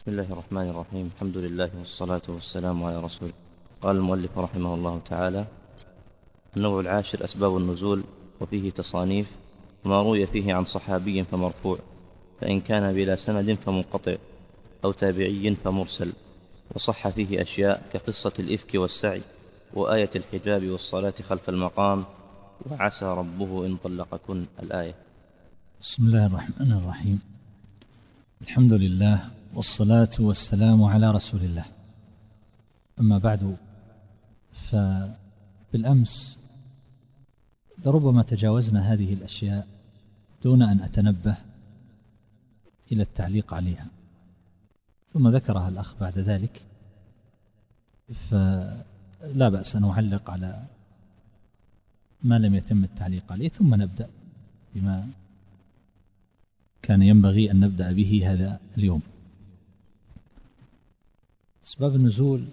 بسم الله الرحمن الرحيم. الحمد لله والصلاة والسلام على رسول قال المؤلف رحمه الله تعالى النوع العاشر أسباب النزول وفيه تصانيف وما روي فيه عن صحابي فمرفوع فإن كان بلا سند فمنقطع أو تابعي فمرسل وصح فيه أشياء كقصة الإفك والسعي وآية الحجاب والصلاة خلف المقام وعسى ربه إن طلقكن الآية. بسم الله الرحمن الرحيم. الحمد لله والصلاة والسلام على رسول الله. أما بعد فبالأمس لربما تجاوزنا هذه الأشياء دون أن أتنبه إلى التعليق عليها. ثم ذكرها الأخ بعد ذلك فلا بأس أن أعلق على ما لم يتم التعليق عليه. ثم نبدأ بما كان ينبغي أن نبدأ به هذا اليوم. أسباب النزول.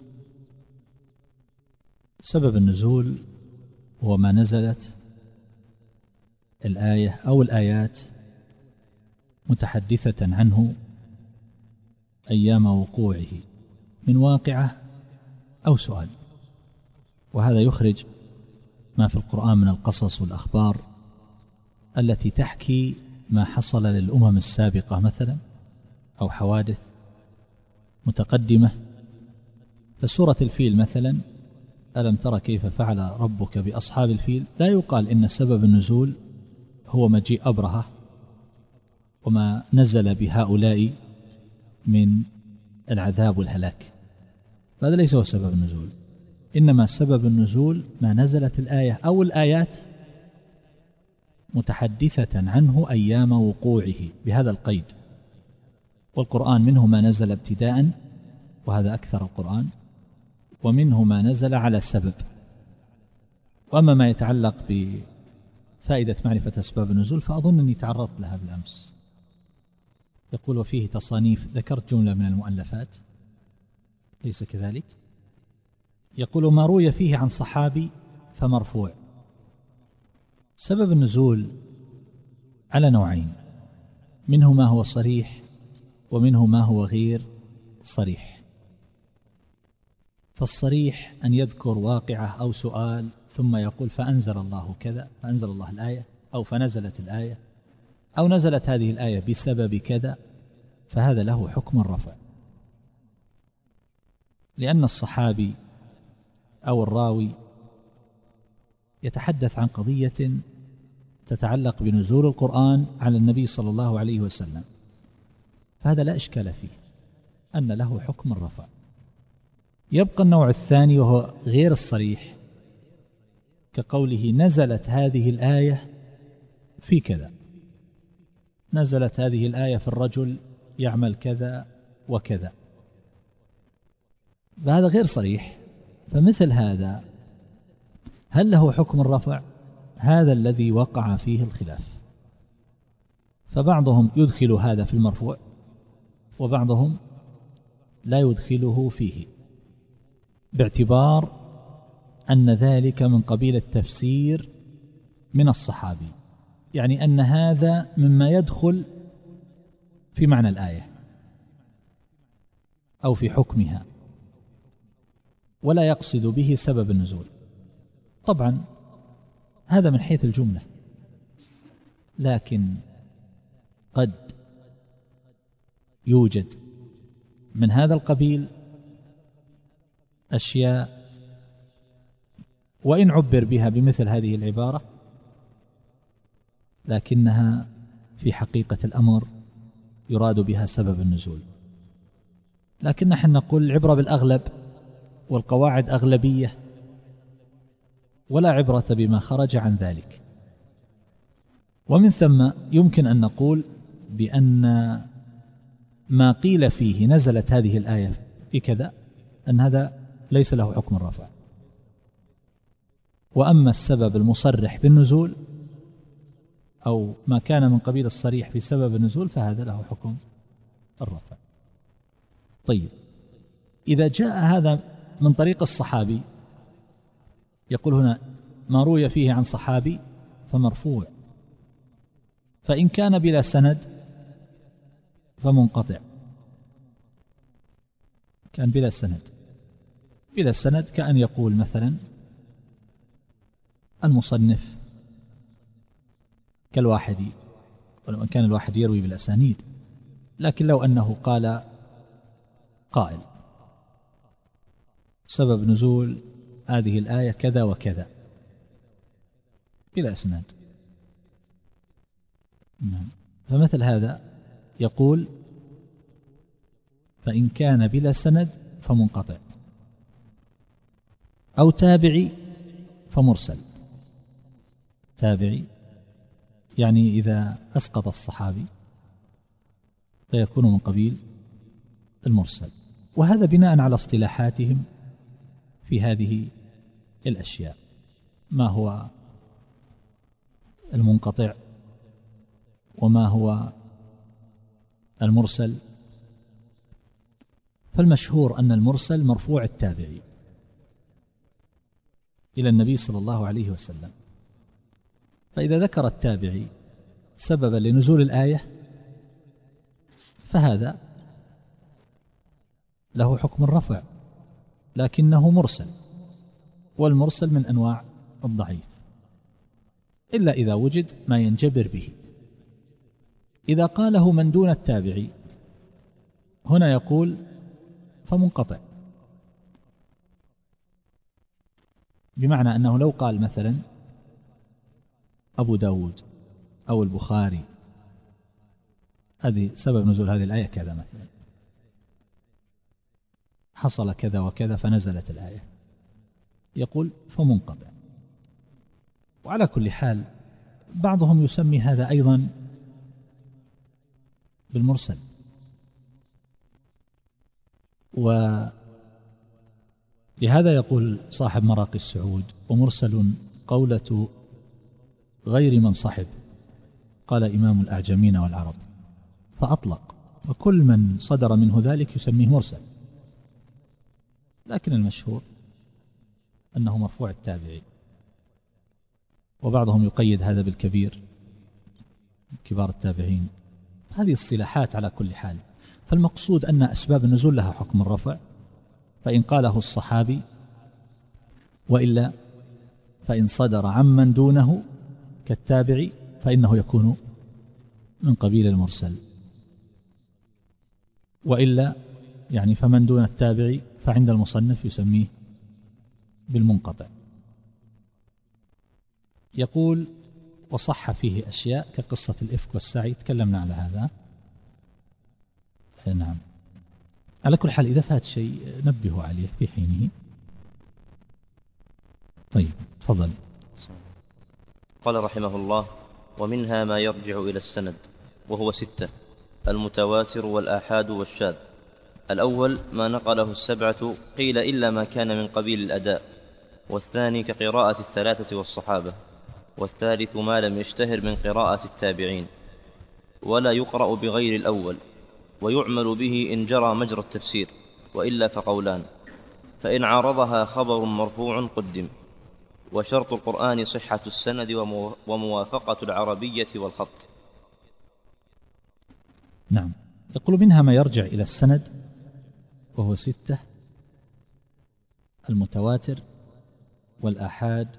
سبب النزول هو ما نزلت الآية أو الآيات متحدثة عنه أيام وقوعه من واقعة أو سؤال. وهذا يخرج ما في القرآن من القصص والأخبار التي تحكي ما حصل للأمم السابقة مثلا أو حوادث متقدمة فسورة الفيل مثلا ألم ترى كيف فعل ربك بأصحاب الفيل؟ لا يقال إن سبب النزول هو مجيء أبرهة وما نزل بهؤلاء من العذاب والهلاك هذا ليس هو سبب النزول. إنما سبب النزول ما نزلت الآية أو الآيات متحدثة عنه أيام وقوعه بهذا القيد. والقرآن منه ما نزل ابتداء وهذا أكثر القرآن. ومنه ما نزل على السبب. وأما ما يتعلق بفائدة معرفة أسباب النزول فأظن أني تعرضت لها بالأمس. يقول وفيه تصانيف ذكرت جملة من المؤلفات. ليس كذلك؟ يقول ما روي فيه عن صحابي فمرفوع. سبب النزول على نوعين منه ما هو صريح ومنه ما هو غير صريح. فالصريح أن يذكر واقعة أو سؤال ثم يقول فأنزل الله كذا فأنزل الله الآية أو فنزلت الآية أو نزلت هذه الآية بسبب كذا فهذا له حكم الرفع لأن الصحابي أو الراوي يتحدث عن قضية تتعلق بنزول القرآن على النبي صلى الله عليه وسلم فهذا لا إشكال فيه أن له حكم الرفع. يبقى النوع الثاني وهو غير الصريح كقوله نزلت هذه الآية في كذا. نزلت هذه الآية في الرجل يعمل كذا وكذا. فهذا غير صريح. فمثل هذا هل له حكم الرفع؟ هذا الذي وقع فيه الخلاف. فبعضهم يدخل هذا في المرفوع وبعضهم لا يدخله فيه. باعتبار أن ذلك من قبيل التفسير من الصحابي. يعني أن هذا مما يدخل في معنى الآية أو في حكمها ولا يقصد به سبب النزول. طبعا هذا من حيث الجملة لكن قد يوجد من هذا القبيل أشياء وإن عبر بها بمثل هذه العبارة لكنها في حقيقة الأمر يراد بها سبب النزول. لكن نحن نقول العبرة بالأغلب والقواعد أغلبية ولا عبرة بما خرج عن ذلك. ومن ثم يمكن أن نقول بأن ما قيل فيه نزلت هذه الآية بكذا أن هذا ليس له حكم الرفع وأما السبب المصرح بالنزول أو ما كان من قبيل الصريح في سبب النزول فهذا له حكم الرفع طيب إذا جاء هذا من طريق الصحابي يقول هنا ما روي فيه عن صحابي فمرفوع. فإن كان بلا سند فمنقطع. كان بلا سند. بلا سند كأن يقول مثلا المصنف كالواحدي ولو أن كان الواحد يروي بالأسانيد لكن لو أنه قال قائل. سبب نزول هذه الآية كذا وكذا. بلا إسناد. نعم. فمثل هذا يقول فإن كان بلا سند فمنقطع. أو تابعي فمرسل. تابعي يعني إذا أسقط الصحابي فيكون من قبيل المرسل. وهذا بناء على اصطلاحاتهم في هذه الأشياء. ما هو المنقطع وما هو المرسل؟ فالمشهور أن المرسل مرفوع التابعي. إلى النبي صلى الله عليه وسلم. فإذا ذكر التابعي سببا لنزول الآية فهذا له حكم الرفع لكنه مرسل والمرسل من أنواع الضعيف. إلا إذا وجد ما ينجبر به. إذا قاله من دون التابعي هنا يقول فمنقطع. بمعنى أنه لو قال مثلا أبو داود أو البخاري هذه سبب نزول هذه الآية كذا مثلا. حصل كذا وكذا فنزلت الآية. يقول فمنقطع. وعلى كل حال بعضهم يسمي هذا أيضا بالمرسل. ولهذا يقول صاحب مراقي السعود ومرسل قولة غير من صحب. قال إمام الأعجمين والعرب فأطلق وكل من صدر منه ذلك يسميه مرسل. لكن المشهور أنه مرفوع التابعي. وبعضهم يقيد هذا بالكبير كبار التابعين. هذه اصطلاحات على كل حال. فالمقصود أن أسباب النزول لها حكم الرفع فإن قاله الصحابي وإلا فإن صدر عمن دونه كالتابعي فإنه يكون من قبيل المرسل. وإلا يعني فمن دون التابعي فعند المصنف يسميه بالمنقطع. يقول وصح فيه أشياء كقصة الإفك والسعي تكلمنا على هذا. نعم. على كل حال إذا فات شيء نبهوا عليه في حينه. طيب تفضل. قال رحمه الله ومنها ما يرجع إلى السند وهو ستة المتواتر والآحاد والشاذ. الأول ما نقله السبعة قيل إلا ما كان من قبيل الأداء. والثاني كقراءة الثلاثة والصحابة. والثالث ما لم يشتهر من قراءة التابعين. ولا يقرأ بغير الأول. ويعمل به إن جرى مجرى التفسير وإلا فقولان. فإن عارضها خبر مرفوع قدم. وشرط القرآن صحة السند وموافقة العربية والخط. نعم. يقول منها ما يرجع إلى السند وهو ستة المتواتر والآحاد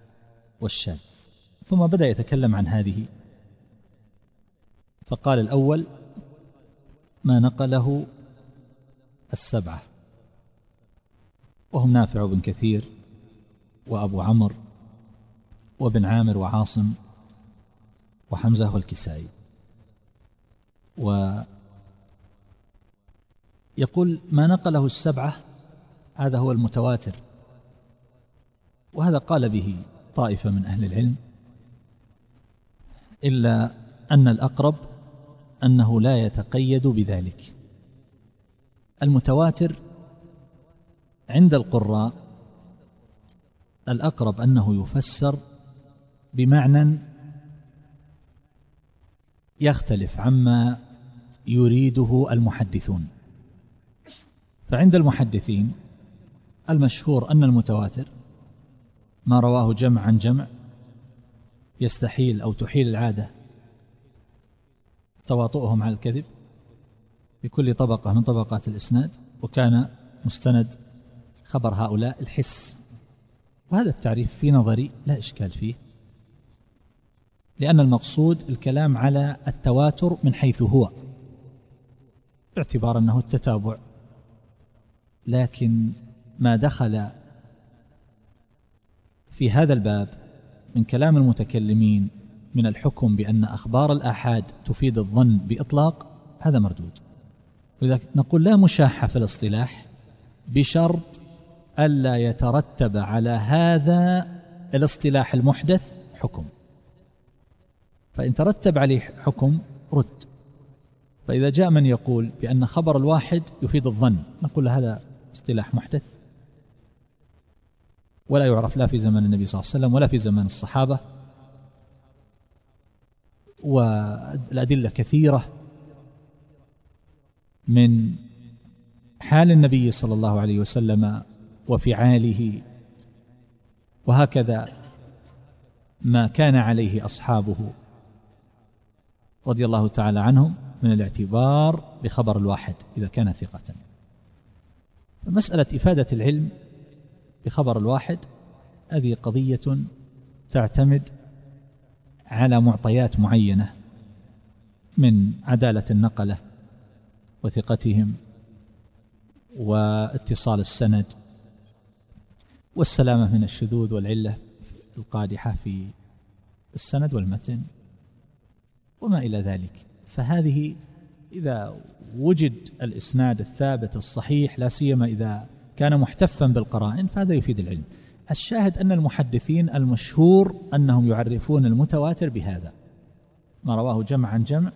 والشاذ. ثم بدأ يتكلم عن هذه. فقال الأول ما نقله السبعة. وهم نافع بن كثير وأبو عمرو وابن عامر وعاصم وحمزة والكسائي. ويقول ما نقله السبعة هذا هو المتواتر. وهذا قال به طائفة من أهل العلم إلا أن الأقرب أنه لا يتقيد بذلك. المتواتر عند القراء الأقرب أنه يفسر بمعنى يختلف عما يريده المحدثون. فعند المحدثين المشهور أن المتواتر ما رواه جمع عن جمع يستحيل أو تحيل العادة تواطؤهم على الكذب بكل طبقة من طبقات الإسناد وكان مستند خبر هؤلاء الحس. وهذا التعريف في نظري لا إشكال فيه لأن المقصود الكلام على التواتر من حيث هو باعتبار أنه التتابع. لكن ما دخل في هذا الباب من كلام المتكلمين من الحكم بأن أخبار الآحاد تفيد الظن بإطلاق هذا مردود. وإذا نقول لا مشاحة في الاصطلاح بشرط ألا يترتب على هذا الاصطلاح المحدث حكم. فإن ترتب عليه حكم رد. فإذا جاء من يقول بأن خبر الواحد يفيد الظن نقول هذا اصطلاح محدث. ولا يعرف لا في زمن النبي صلى الله عليه وسلم ولا في زمن الصحابة. والأدلة كثيرة من حال النبي صلى الله عليه وسلم وفعاله وهكذا ما كان عليه أصحابه رضي الله تعالى عنهم من الاعتبار بخبر الواحد إذا كان ثقة. مسألة إفادة العلم بخبر الواحد هذه قضية تعتمد على معطيات معينة من عدالة النقلة وثقتهم واتصال السند والسلامة من الشذوذ والعلة القادحة في السند والمتن وما إلى ذلك. فهذه إذا وجد الإسناد الثابت الصحيح لا سيما إذا كان محتفا بالقرائن فهذا يفيد العلم. الشاهد أن المحدثين المشهور أنهم يعرفون المتواتر بهذا. ما رواه جمع عن جمع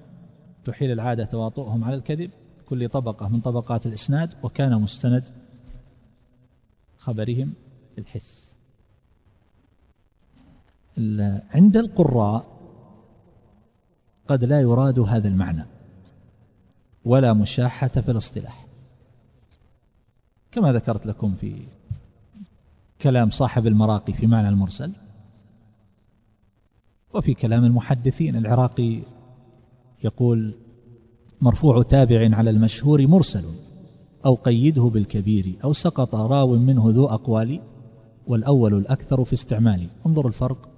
تحيل العادة تواطؤهم على الكذب كل طبقة من طبقات الإسناد وكان مستند خبرهم الحس عند القراء قد لا يراد هذا المعنى ولا مشاحة في الاصطلاح. كما ذكرت لكم في كلام صاحب المراقي في معنى المرسل وفي كلام المحدثين. العراقي يقول مرفوع تابع على المشهور مرسل أو قيده بالكبير أو سقط راو منه ذو أقوال والأول الأكثر في استعمال. انظروا الفرق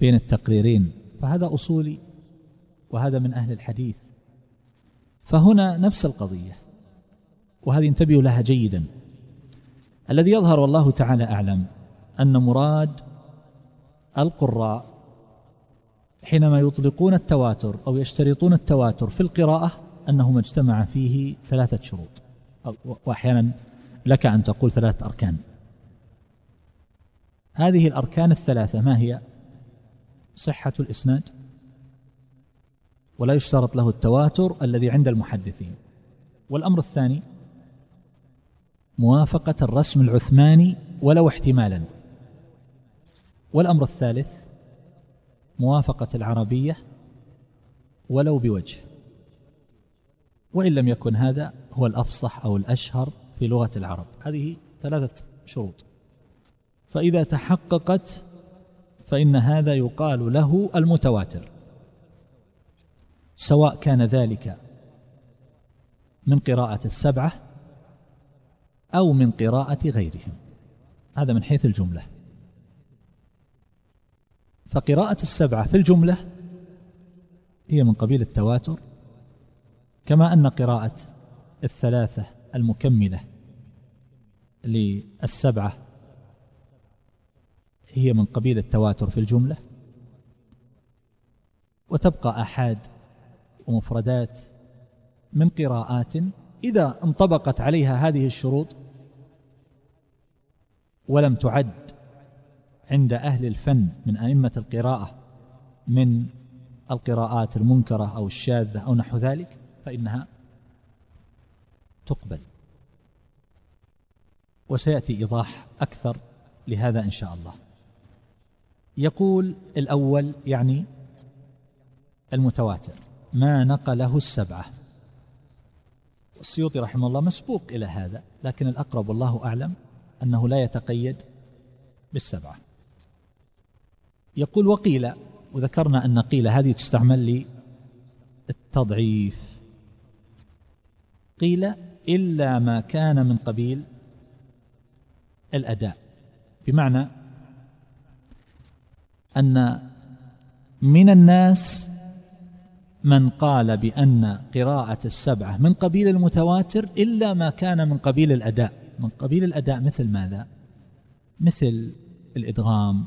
بين التقريرين فهذا أصولي وهذا من أهل الحديث. فهنا نفس القضية وهذه انتبهوا لها جيدا. الذي يظهر والله تعالى أعلم أن مراد القراء حينما يطلقون التواتر أو يشترطون التواتر في القراءة أنه ما اجتمع فيه ثلاثة شروط وأحيانا لك أن تقول ثلاثة أركان. هذه الأركان الثلاثة ما هي؟ صحة الإسناد ولا يشترط له التواتر الذي عند المحدثين والأمر الثاني موافقة الرسم العثماني ولو احتمالا. والأمر الثالث موافقة العربية ولو بوجه. وإن لم يكن هذا هو الأفصح أو الأشهر في لغة العرب. هذه ثلاثة شروط. فإذا تحققت فإن هذا يقال له المتواتر. سواء كان ذلك من قراءة السبعة أو من قراءة غيرهم. هذا من حيث الجملة. فقراءة السبعة في الجملة هي من قبيل التواتر كما أن قراءة الثلاثة المكملة للسبعة هي من قبيل التواتر في الجملة. وتبقى أحاد ومفردات من قراءات إذا انطبقت عليها هذه الشروط ولم تعد عند أهل الفن من أئمة القراءة من القراءات المنكرة أو الشاذة أو نحو ذلك فإنها تقبل. وسيأتي إيضاح أكثر لهذا إن شاء الله. يقول الأول يعني المتواتر ما نقله السبعة. السيوطي رحمه الله مسبوق إلى هذا لكن الأقرب والله أعلم أنه لا يتقيد بالسبعة. يقول وقيل وذكرنا أن قيل هذه تستعمل للتضعيف. قيل إلا ما كان من قبيل الأداء. بمعنى أن من الناس من قال بأن قراءة السبعة من قبيل المتواتر إلا ما كان من قبيل الأداء. من قبيل الأداء مثل ماذا؟ مثل الإدغام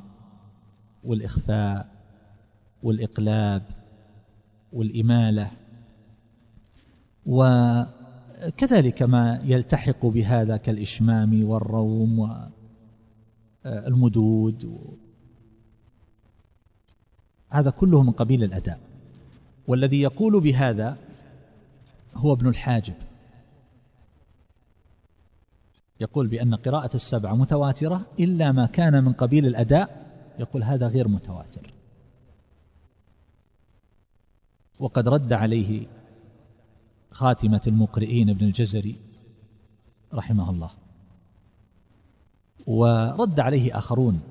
والإخفاء والإقلاب والإمالة. وكذلك ما يلتحق بهذا كالإشمام والروم والمدود. هذا كله من قبيل الأداء. والذي يقول بهذا هو ابن الحاجب. يقول بأن قراءة السبع متواترة إلا ما كان من قبيل الأداء يقول هذا غير متواتر. وقد رد عليه خاتمة المقرئين ابن الجزري رحمه الله. ورد عليه آخرون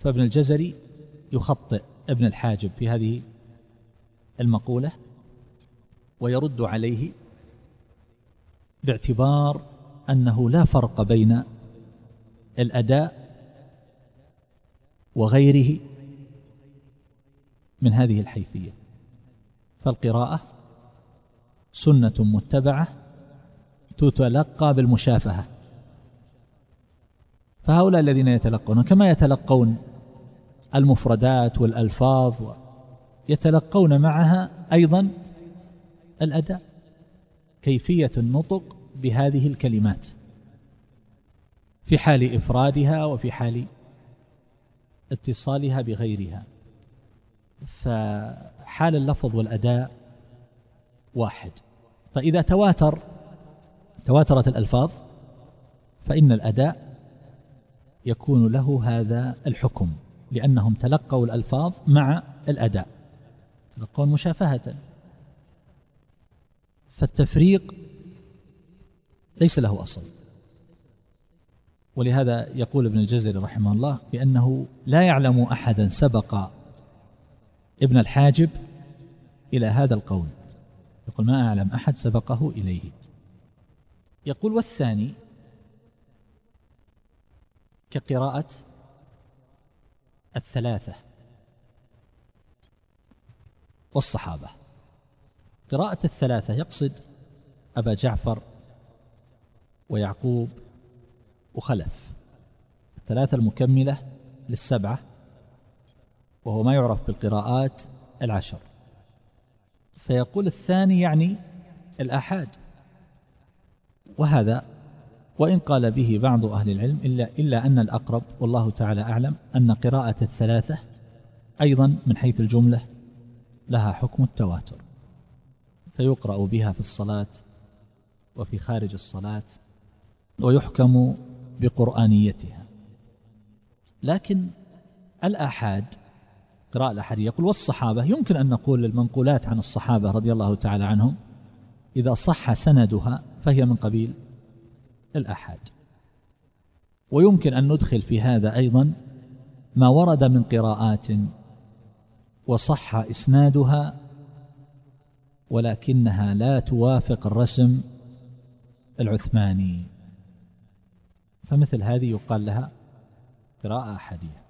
فابن الجزري يخطئ ابن الحاجب في هذه المقولة ويرد عليه باعتبار أنه لا فرق بين الأداء وغيره من هذه الحيثية فالقراءة سنة متبعة تتلقى بالمشافهة. فهؤلاء الذين يتلقون كما يتلقون المفردات والألفاظ يتلقون معها أيضا الأداء كيفية النطق بهذه الكلمات في حال إفرادها وفي حال اتصالها بغيرها. فحال اللفظ والأداء واحد. فإذا تواتر تواترت الألفاظ فإن الأداء يكون له هذا الحكم لأنهم تلقوا الألفاظ مع الأداء. تلقون مشافهة. فالتفريق ليس له أصل. ولهذا يقول ابن الجزري رحمه الله بأنه لا يعلم أحدا سبق ابن الحاجب إلى هذا القول. يقول ما أعلم أحد سبقه إليه. يقول والثاني كقراءة الثلاثة. والصحابة. قراءة الثلاثة يقصد أبا جعفر ويعقوب وخلف. الثلاثة المكملة للسبعة وهو ما يعرف بالقراءات العشر. فيقول الثاني يعني الآحاد. وهذا وإن قال به بعض أهل العلم إلا, إلا أن الأقرب والله تعالى أعلم أن قراءة الثلاثة أيضا من حيث الجملة لها حكم التواتر فيقرأ بها في الصلاة وفي خارج الصلاة ويحكم بقرآنيتها. لكن الآحاد قراءة الأحد يقول والصحابة يمكن أن نقول المنقولات عن الصحابة رضي الله تعالى عنهم إذا صح سندها فهي من قبيل الأحد ويمكن أن ندخل في هذا أيضا ما ورد من قراءات وصح إسنادها ولكنها لا توافق الرسم العثماني. فمثل هذه يقال لها قراءة أحدية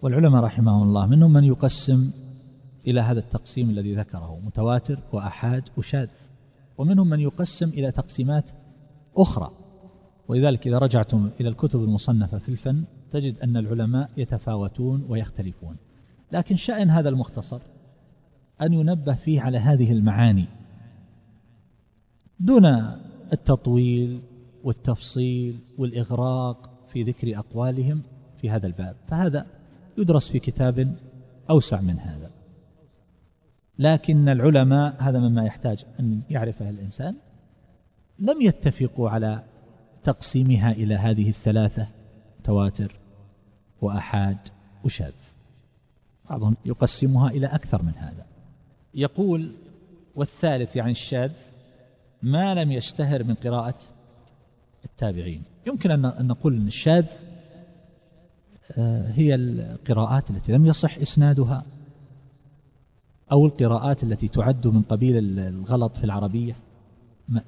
والعلماء رحمهم الله منهم من يقسم إلى هذا التقسيم الذي ذكره متواتر وأحاد وشاذ. ومنهم من يقسم إلى تقسيمات أخرى. ولذلك إذا رجعتم إلى الكتب المصنفة في الفن تجد أن العلماء يتفاوتون ويختلفون. لكن شأن هذا المختصر أن ينبه فيه على هذه المعاني. دون التطويل والتفصيل والإغراق في ذكر أقوالهم في هذا الباب فهذا يدرس في كتاب أوسع من هذا. لكن العلماء هذا مما يحتاج أن يعرفه الإنسان لم يتفقوا على تقسيمها إلى هذه الثلاثة. تواتر وأحاد وشاذ بعضهم يقسمها إلى أكثر من هذا. يقول والثالث يعني الشاذ ما لم يشتهر من قراءة التابعين. يمكن أن نقول أن الشاذ آه، هي القراءات التي لم يصح إسنادها أو القراءات التي تعد من قبيل الغلط في العربية.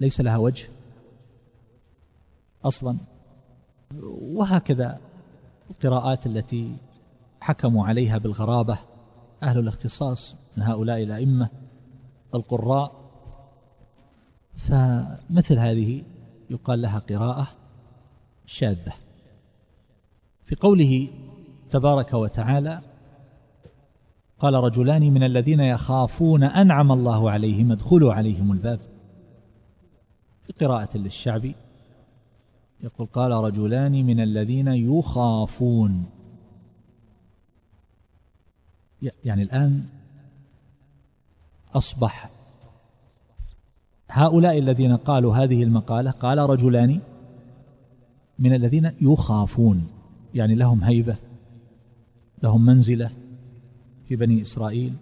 ليس لها وجه أصلا. وهكذا القراءات التي حكموا عليها بالغرابة أهل الاختصاص من هؤلاء الأئمة القراء. فمثل هذه يقال لها قراءة شاذة. في قوله تبارك وتعالى قال رجلان من الذين يخافون أنعم الله عليهم ادخلوا عليهم الباب. في قراءة للشعبي يقول قال رجلان من الذين يخافون. يعني الآن أصبح هؤلاء الذين قالوا هذه المقالة قال رجلان من الذين يخافون. يعني لهم هيبة لهم منزلة في بني إسرائيل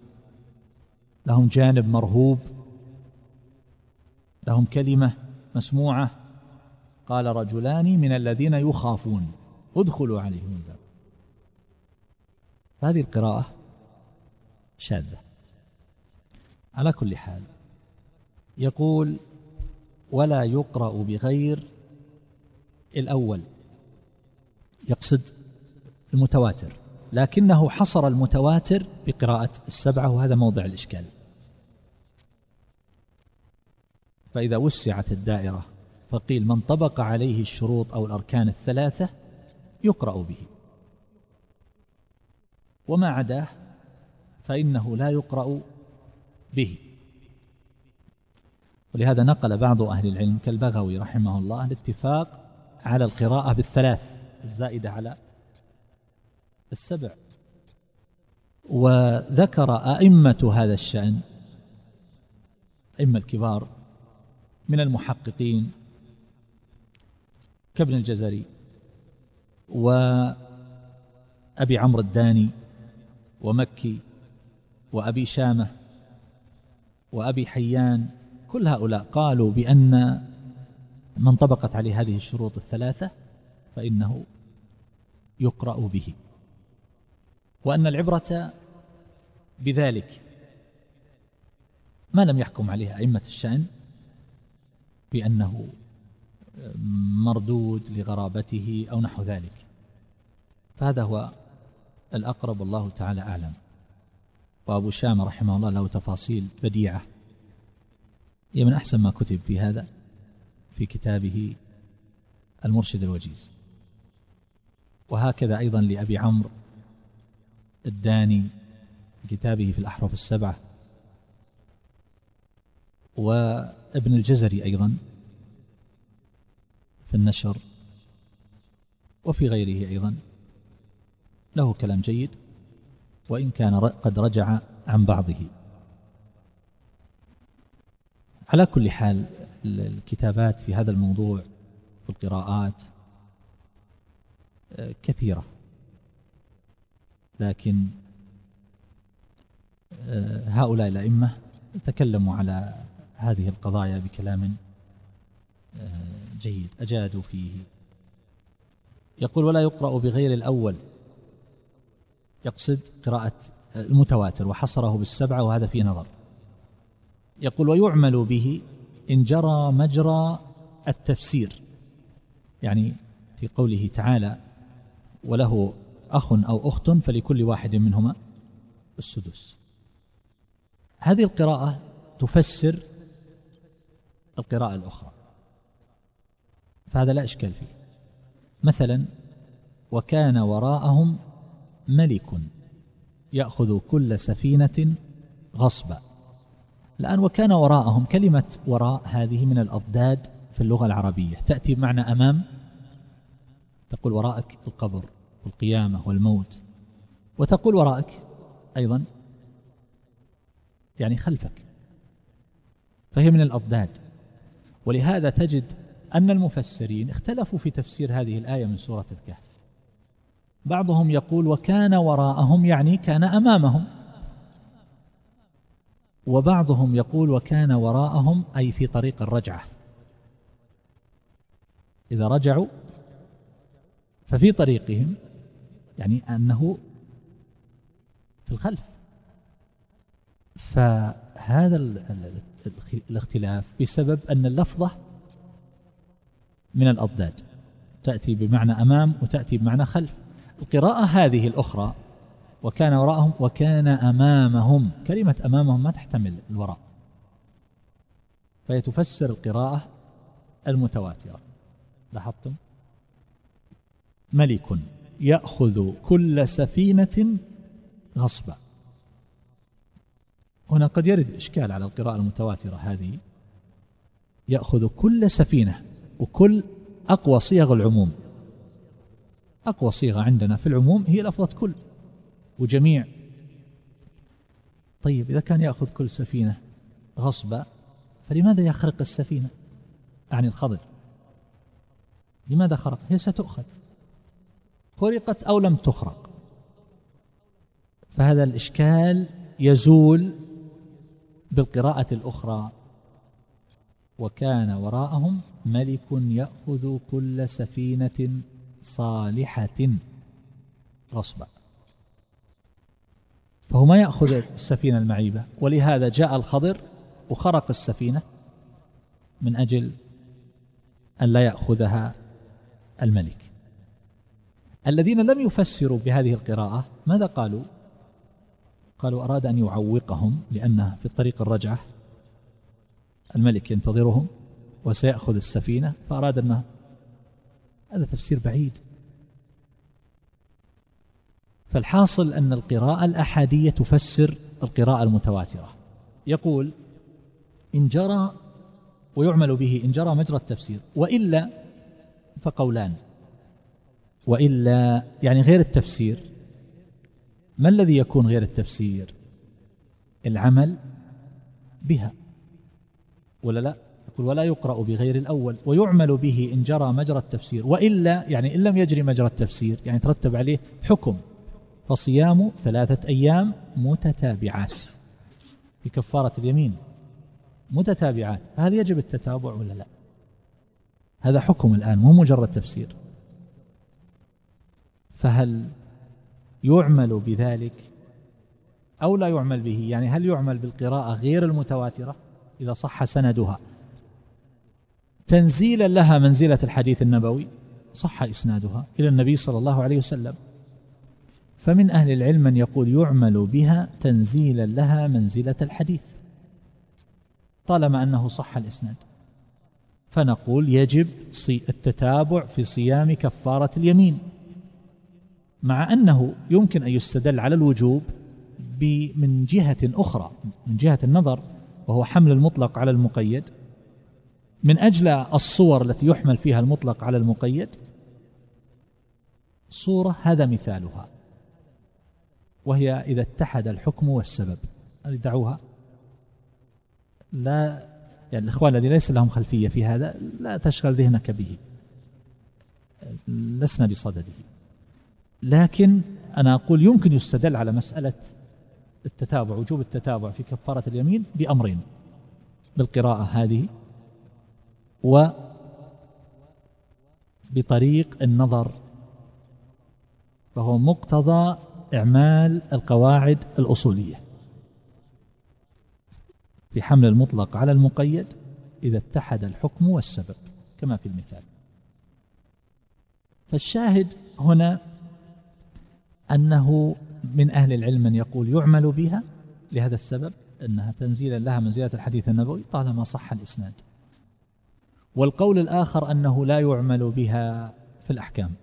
لهم جانب مرهوب لهم كلمة مسموعة قال رجلان من الذين يخافون. ادخلوا عليهم الباب. هذه القراءة شاذة. على كل حال يقول ولا يقرأ بغير الأول. يقصد المتواتر. لكنه حصر المتواتر بقراءة السبعة وهذا موضع الإشكال. فإذا وسعت الدائرة فقيل من طبق عليه الشروط أو الأركان الثلاثة يقرأ به. وما عداه فإنه لا يقرأ به. ولهذا نقل بعض أهل العلم كالبغوي رحمه الله الاتفاق على القراءة بالثلاث الزائدة على السبع. وذكر أئمة هذا الشأن أئمة الكبار من المحققين كابن الجزري وأبي عمرو الداني ومكي وأبي شامة وأبي حيان كل هؤلاء قالوا بأن من طبقت عليه هذه الشروط الثلاثة فإنه يقرأ به. وأن العبرة بذلك ما لم يحكم عليه أئمة الشأن بأنه مردود لغرابته أو نحو ذلك. فهذا هو الأقرب والله تعالى أعلم. وأبو شام رحمه الله له تفاصيل بديعة. هي من أحسن ما كتب في هذا في كتابه المرشد الوجيز. وهكذا أيضا لأبي عمرو الداني كتابه في الأحرف السبعة. وابن الجزري أيضا في النشر. وفي غيره أيضا. له كلام جيد وإن كان قد رجع عن بعضه. على كل حال الكتابات في هذا الموضوع في القراءات آه، كثيرة. لكن آه، هؤلاء الأئمة تكلموا على هذه القضايا بكلام آه، جيد أجادوا فيه. يقول ولا يقرأ بغير الأول. يقصد قراءة المتواتر وحصره بالسبعة وهذا في نظر. يقول ويعمل به إن جرى مجرى التفسير. يعني في قوله تعالى وله أخ أو أخت فلكل واحد منهما السدس. هذه القراءة تفسر القراءة الأخرى. فهذا لا إشكال فيه. مثلا وكان وراءهم ملك يأخذ كل سفينة غصبا. الآن وكان وراءهم كلمة وراء هذه من الأضداد في اللغة العربية. تأتي بمعنى أمام. تقول وراءك القبر والقيامة والموت. وتقول وراءك أيضا يعني خلفك. فهي من الأضداد. ولهذا تجد أن المفسرين اختلفوا في تفسير هذه الآية من سورة الكهف. بعضهم يقول وكان وراءهم يعني كان أمامهم. وبعضهم يقول وكان وراءهم أي في طريق الرجعة. إذا رجعوا ففي طريقهم يعني أنه في الخلف. فهذا الاختلاف بسبب أن اللفظة من الأضداد. تأتي بمعنى أمام وتأتي بمعنى خلف. القراءة هذه الأخرى وكان وراءهم وكان أمامهم. كلمة أمامهم ما تحتمل الوراء. فهي تفسر القراءة المتواترة. لاحظتم؟ ملك يأخذ كل سفينة غصبا. هنا قد يرد إشكال على القراءة المتواترة هذه. يأخذ كل سفينة وكل أقوى صيغ العموم. أقوى صيغة عندنا في العموم هي لفظة كل وجميع. طيب إذا كان يأخذ كل سفينة غصبا فلماذا يخرق السفينة؟ عن الخضر. لماذا خرق؟ هي ستؤخذ. خرقت أو لم تخرق. فهذا الإشكال يزول بالقراءة الأخرى. وكان وراءهم ملك يأخذ كل سفينة صالحة. غصبا. فهو ما يأخذ السفينة المعيبة ولهذا جاء الخضر وخرق السفينة من أجل أن لا يأخذها الملك. الذين لم يفسروا بهذه القراءة ماذا قالوا؟ قالوا أراد أن يعوقهم لأن في الطريق الرجعة. الملك ينتظرهم. وسيأخذ السفينة فأراد أنه هذا تفسير بعيد. فالحاصل أن القراءة الأحادية تفسر القراءة المتواترة. يقول إن جرى ويعمل به إن جرى مجرى التفسير وإلا فقولان. وإلا يعني غير التفسير. ما الذي يكون غير التفسير؟ العمل بها. ولا لا؟ يقول ولا يقرأ بغير الأول ويعمل به إن جرى مجرى التفسير وإلا يعني إن لم يجري مجرى التفسير يعني ترتب عليه حكم فصيام ثلاثة أيام متتابعات في كفارة اليمين. متتابعات هل يجب التتابع ولا لا؟ هذا حكم الآن مو مجرد تفسير. فهل يعمل بذلك أو لا يعمل به؟ يعني هل يعمل بالقراءة غير المتواترة إذا صح سندها؟ تنزيلا لها منزلة الحديث النبوي. صح إسنادها إلى النبي صلى الله عليه وسلم. فمن أهل العلم من يقول يعمل بها تنزيلا لها منزلة الحديث. طالما أنه صح الإسناد. فنقول يجب التتابع في صيام كفارة اليمين. مع أنه يمكن أن يستدل على الوجوب من جهة أخرى من جهة النظر وهو حمل المطلق على المقيد. من أجل الصور التي يحمل فيها المطلق على المقيد صورة هذا مثالها وهي إذا اتحد الحكم والسبب. هذه دعوها. لا يعني الإخوان الذين ليس لهم خلفية في هذا لا تشغل ذهنك به. لسنا بصدده. لكن أنا أقول يمكن يستدل على مسألة التتابع وجوب التتابع في كفارة اليمين بأمرين بالقراءة هذه و بطريق النظر فهو مقتضى إعمال القواعد الأصولية. في حمل المطلق على المقيد إذا اتحد الحكم والسبب كما في المثال. فالشاهد هنا أنه من أهل العلم من يقول يعمل بها لهذا السبب أنها تنزيلا لها منزلة الحديث النبوي طالما صح الإسناد. والقول الآخر أنه لا يعمل بها في الأحكام.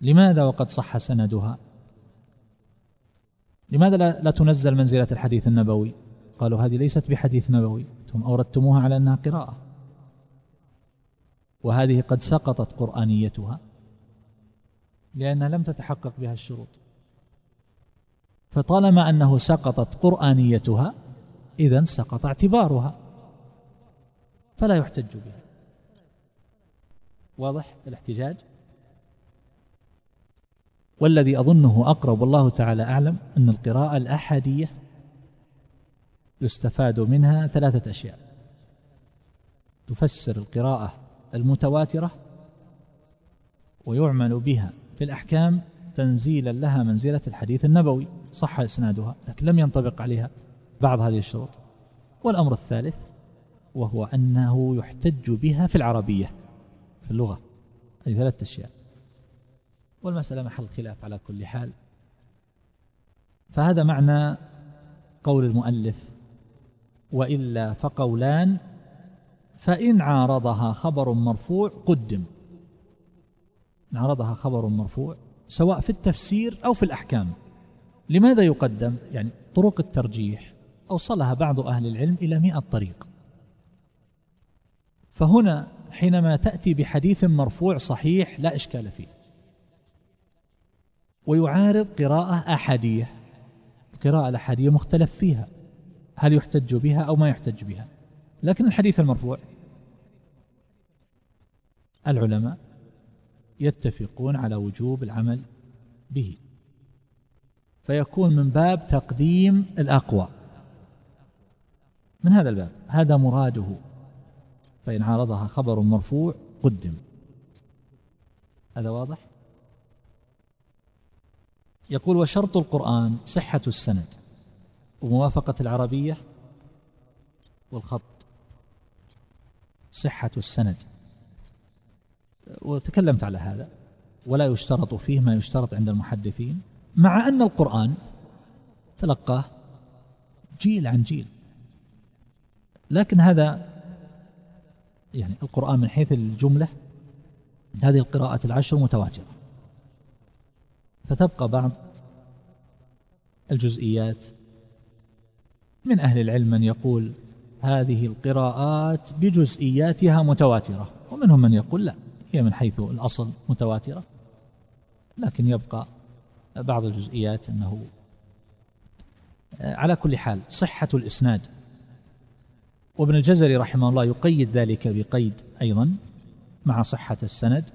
لماذا وقد صح سندها؟ لماذا لا, تنزل منزلة الحديث النبوي؟ قالوا هذه ليست بحديث نبوي ثم أوردتموها على أنها قراءة. وهذه قد سقطت قرآنيتها لأنها لم تتحقق بها الشروط. فطالما أنه سقطت قرآنيتها إذا سقط اعتبارها. فلا يحتج بها. واضح الاحتجاج؟ والذي أظنه أقرب والله تعالى أعلم أن القراءة الأحادية يستفاد منها ثلاثة أشياء. تفسر القراءة المتواترة ويعمل بها في الأحكام تنزيلا لها منزلة الحديث النبوي صح إسنادها لكن لم ينطبق عليها بعض هذه الشروط. والأمر الثالث وهو أنه يحتج بها في العربية في اللغة. هذه ثلاثة أشياء. والمسألة محل خلاف على كل حال. فهذا معنى قول المؤلف وإلا فقولان فإن عارضها خبر مرفوع قدم. إن عارضها خبر مرفوع سواء في التفسير أو في الأحكام. لماذا يقدم؟ يعني طرق الترجيح. أوصلها بعض أهل العلم إلى مئة طريق. فهنا حينما تأتي بحديث مرفوع صحيح لا إشكال فيه. ويعارض قراءة أحادية القراءة الأحادية مختلف فيها هل يحتج بها أو ما يحتج بها. لكن الحديث المرفوع العلماء يتفقون على وجوب العمل به. فيكون من باب تقديم الأقوى. من هذا الباب؟ هذا مراده. فإن عارضها خبر مرفوع قدم. هذا واضح؟ يقول وشرط القرآن صحة السند. وموافقة العربية والخط. صحة السند. وتكلمت على هذا. ولا يشترط فيه ما يشترط عند المحدثين. مع أن القرآن تلقاه جيل عن جيل. لكن هذا يعني القرآن من حيث الجملة هذه القراءات العشر متواترة فتبقى بعض الجزئيات. من أهل العلم من يقول هذه القراءات بجزئياتها متواترة ومنهم من يقول لا هي من حيث الأصل متواترة. لكن يبقى بعض الجزئيات أنه على كل حال صحة الإسناد وابن الجزري رحمه الله يقيد ذلك بقيد أيضا مع صحة السند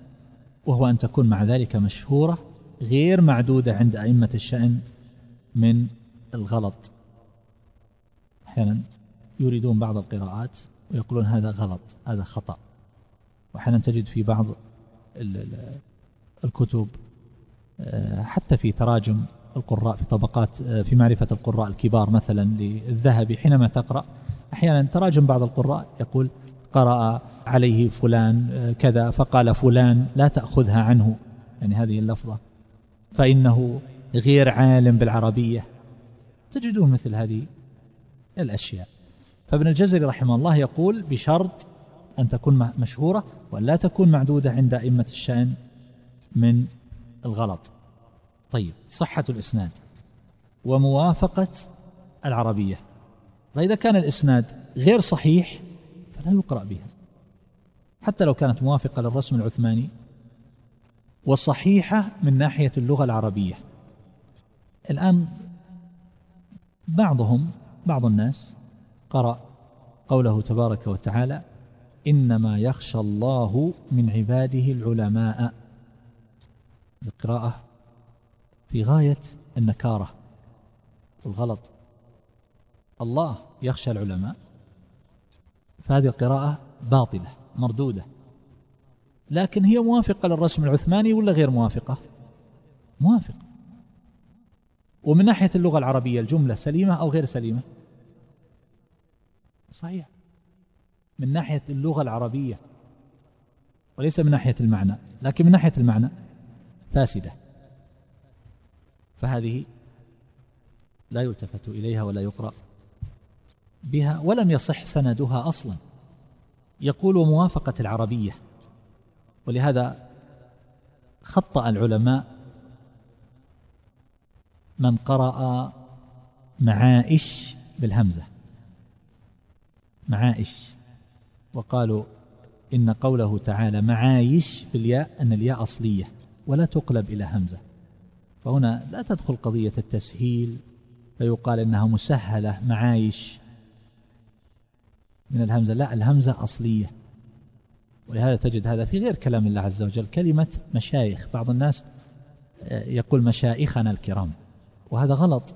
وهو أن تكون مع ذلك مشهورة غير معدودة عند أئمة الشأن من الغلط. أحيانا يريدون بعض القراءات ويقولون هذا غلط هذا خطأ. وأحيانا تجد في بعض الكتب آه، حتى في تراجم القراء في طبقات آه، في معرفة القراء الكبار مثلا للذهبي حينما تقرأ أحيانا تراجم بعض القراء يقول قرأ عليه فلان آه، كذا فقال فلان لا تأخذها عنه. يعني هذه اللفظة. فإنه غير عالم بالعربية. تجدون مثل هذه الأشياء. فابن الجزري رحمه الله يقول بشرط أن تكون مشهورة وأن لا تكون معدودة عند أئمة الشأن من الغلط. طيب صحة الإسناد وموافقة العربية. فإذا كان الإسناد غير صحيح فلا يقرأ بها. حتى لو كانت موافقة للرسم العثماني وصحيحة من ناحية اللغة العربية. الآن بعضهم بعض الناس قرأ قوله تبارك وتعالى إنما يخشى الله من عباده العلماء. القراءة في غاية النكارة والغلط الله يخشى العلماء فهذه القراءة باطلة مردودة. لكن هي موافقة للرسم العثماني ولا غير موافقة؟ موافقة ومن ناحية اللغة العربية الجملة سليمة أو غير سليمة؟ صحيح. من ناحية اللغة العربية وليس من ناحية المعنى لكن من ناحية المعنى فاسدة. فهذه لا يلتفت إليها ولا يقرأ. بها ولم يصح سندها أصلا. يقول موافقة العربية. ولهذا خطأ العلماء من قرأ معائش بالهمزة. معائش وقالوا إن قوله تعالى معايش بالياء أن الياء أصلية ولا تقلب إلى همزة. فهنا لا تدخل قضية التسهيل فيقال إنها مسهلة معايش. من الهمزة. لا الهمزة أصلية. ولهذا تجد هذا في غير كلام الله عز وجل. كلمة مشايخ. بعض الناس آه، يقول مشايخنا الكرام. وهذا غلط.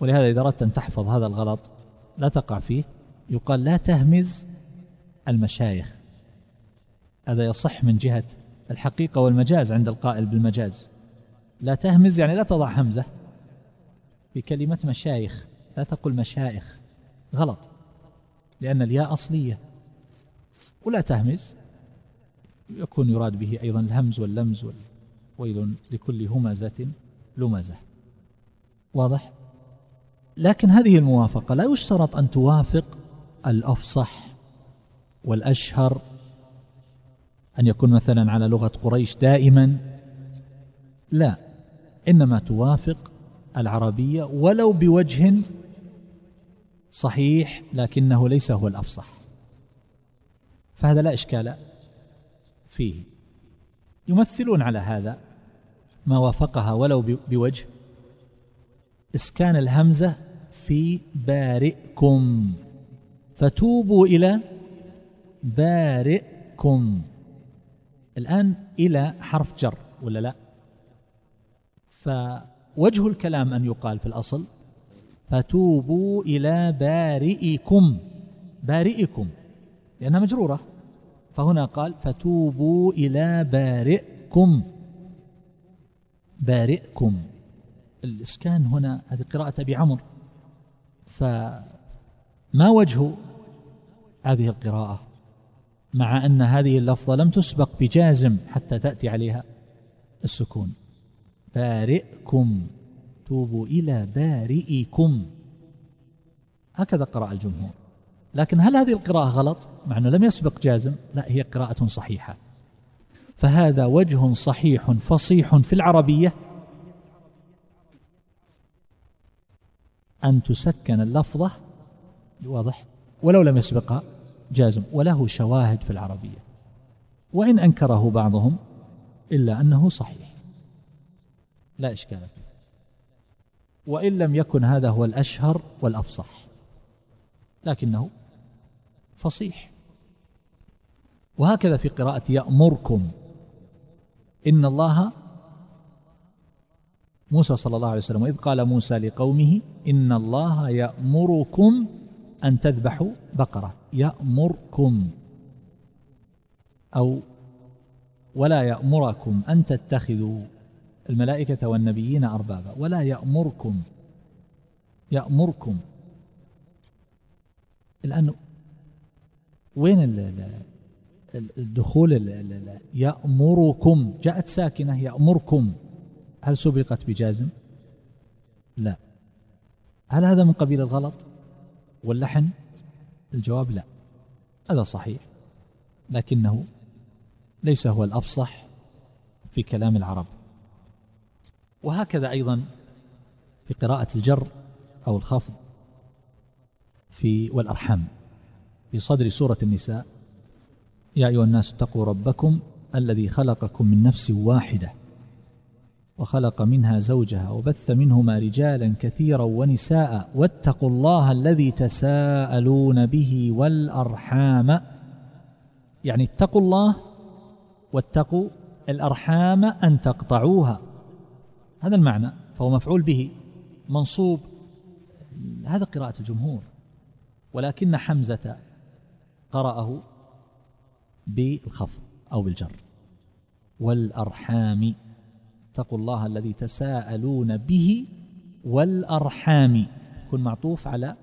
ولهذا إذا أردت أن تحفظ هذا الغلط لا تقع فيه. يقال لا تهمز المشايخ. هذا يصح من جهة الحقيقة والمجاز عند القائل بالمجاز. لا تهمز يعني لا تضع همزة. في كلمة مشايخ. لا تقل مشايخ. غلط. لأن الياء أصلية. ولا تهمز. يكون يراد به أيضا الهمز واللمز ويل لكل همزة لمزة. واضح؟ لكن هذه الموافقة لا يشترط أن توافق الأفصح والأشهر. أن يكون مثلا على لغة قريش دائما. لا. إنما توافق العربية ولو بوجه صحيح لكنه ليس هو الأفصح. فهذا لا إشكال فيه. يمثلون على هذا ما وافقها ولو بوجه إسكان الهمزة في بارئكم. فتوبوا إلى بارئكم. الآن إلى حرف جر ولا لا؟ فوجه الكلام أن يقال في الأصل فتوبوا إلى بارئكم. بارئكم. لأنها مجرورة. فهنا قال فتوبوا إلى بارئكم. بارئكم. الإسكان هنا هذه قراءة أبي عمرو. فما وجه هذه القراءة؟ مع أن هذه اللفظة لم تسبق بجازم حتى تأتي عليها السكون. بارئكم. توبوا إلى بارئكم. هكذا قرأ الجمهور. لكن هل هذه القراءة غلط؟ مع أنه لم يسبق جازم. لا هي قراءة صحيحة. فهذا وجه صحيح فصيح في العربية. أن تسكن اللفظة واضح؟ ولو لم يسبقها جازم وله شواهد في العربية. وإن أنكره بعضهم إلا أنه صحيح. لا إشكال وإن لم يكن هذا هو الأشهر والأفصح. لكنه فصيح. وهكذا في قراءة يأمركم إن الله موسى صلى الله عليه وسلم وإذ قال موسى لقومه إن الله يأمركم أن تذبحوا بقرة. يأمركم أو ولا يأمركم أن تتخذوا الملائكة والنبيين أربابا. ولا يأمركم يأمركم. الآن وين الدخول يأمركم؟ جاءت ساكنة يأمركم. هل سبقت بجازم؟ لا. هل هذا من قبيل الغلط واللحن؟ الجواب لا. هذا صحيح لكنه ليس هو الأفصح في كلام العرب. وهكذا أيضا في قراءة الجر أو الخفض في والأرحام. في صدر سورة النساء يا أيها الناس اتقوا ربكم الذي خلقكم من نفس واحدة وخلق منها زوجها وبث منهما رجالا كثيرا ونساء واتقوا الله الذي تساءلون به والأرحام. يعني اتقوا الله واتقوا الأرحام أن تقطعوها. هذا المعنى فهو مفعول به منصوب. هذا قراءة الجمهور. ولكن حمزة قرأه بالخفض أو بالجر. والأرحام اتقوا الله الذي تساءلون به والأرحام. يكون معطوف على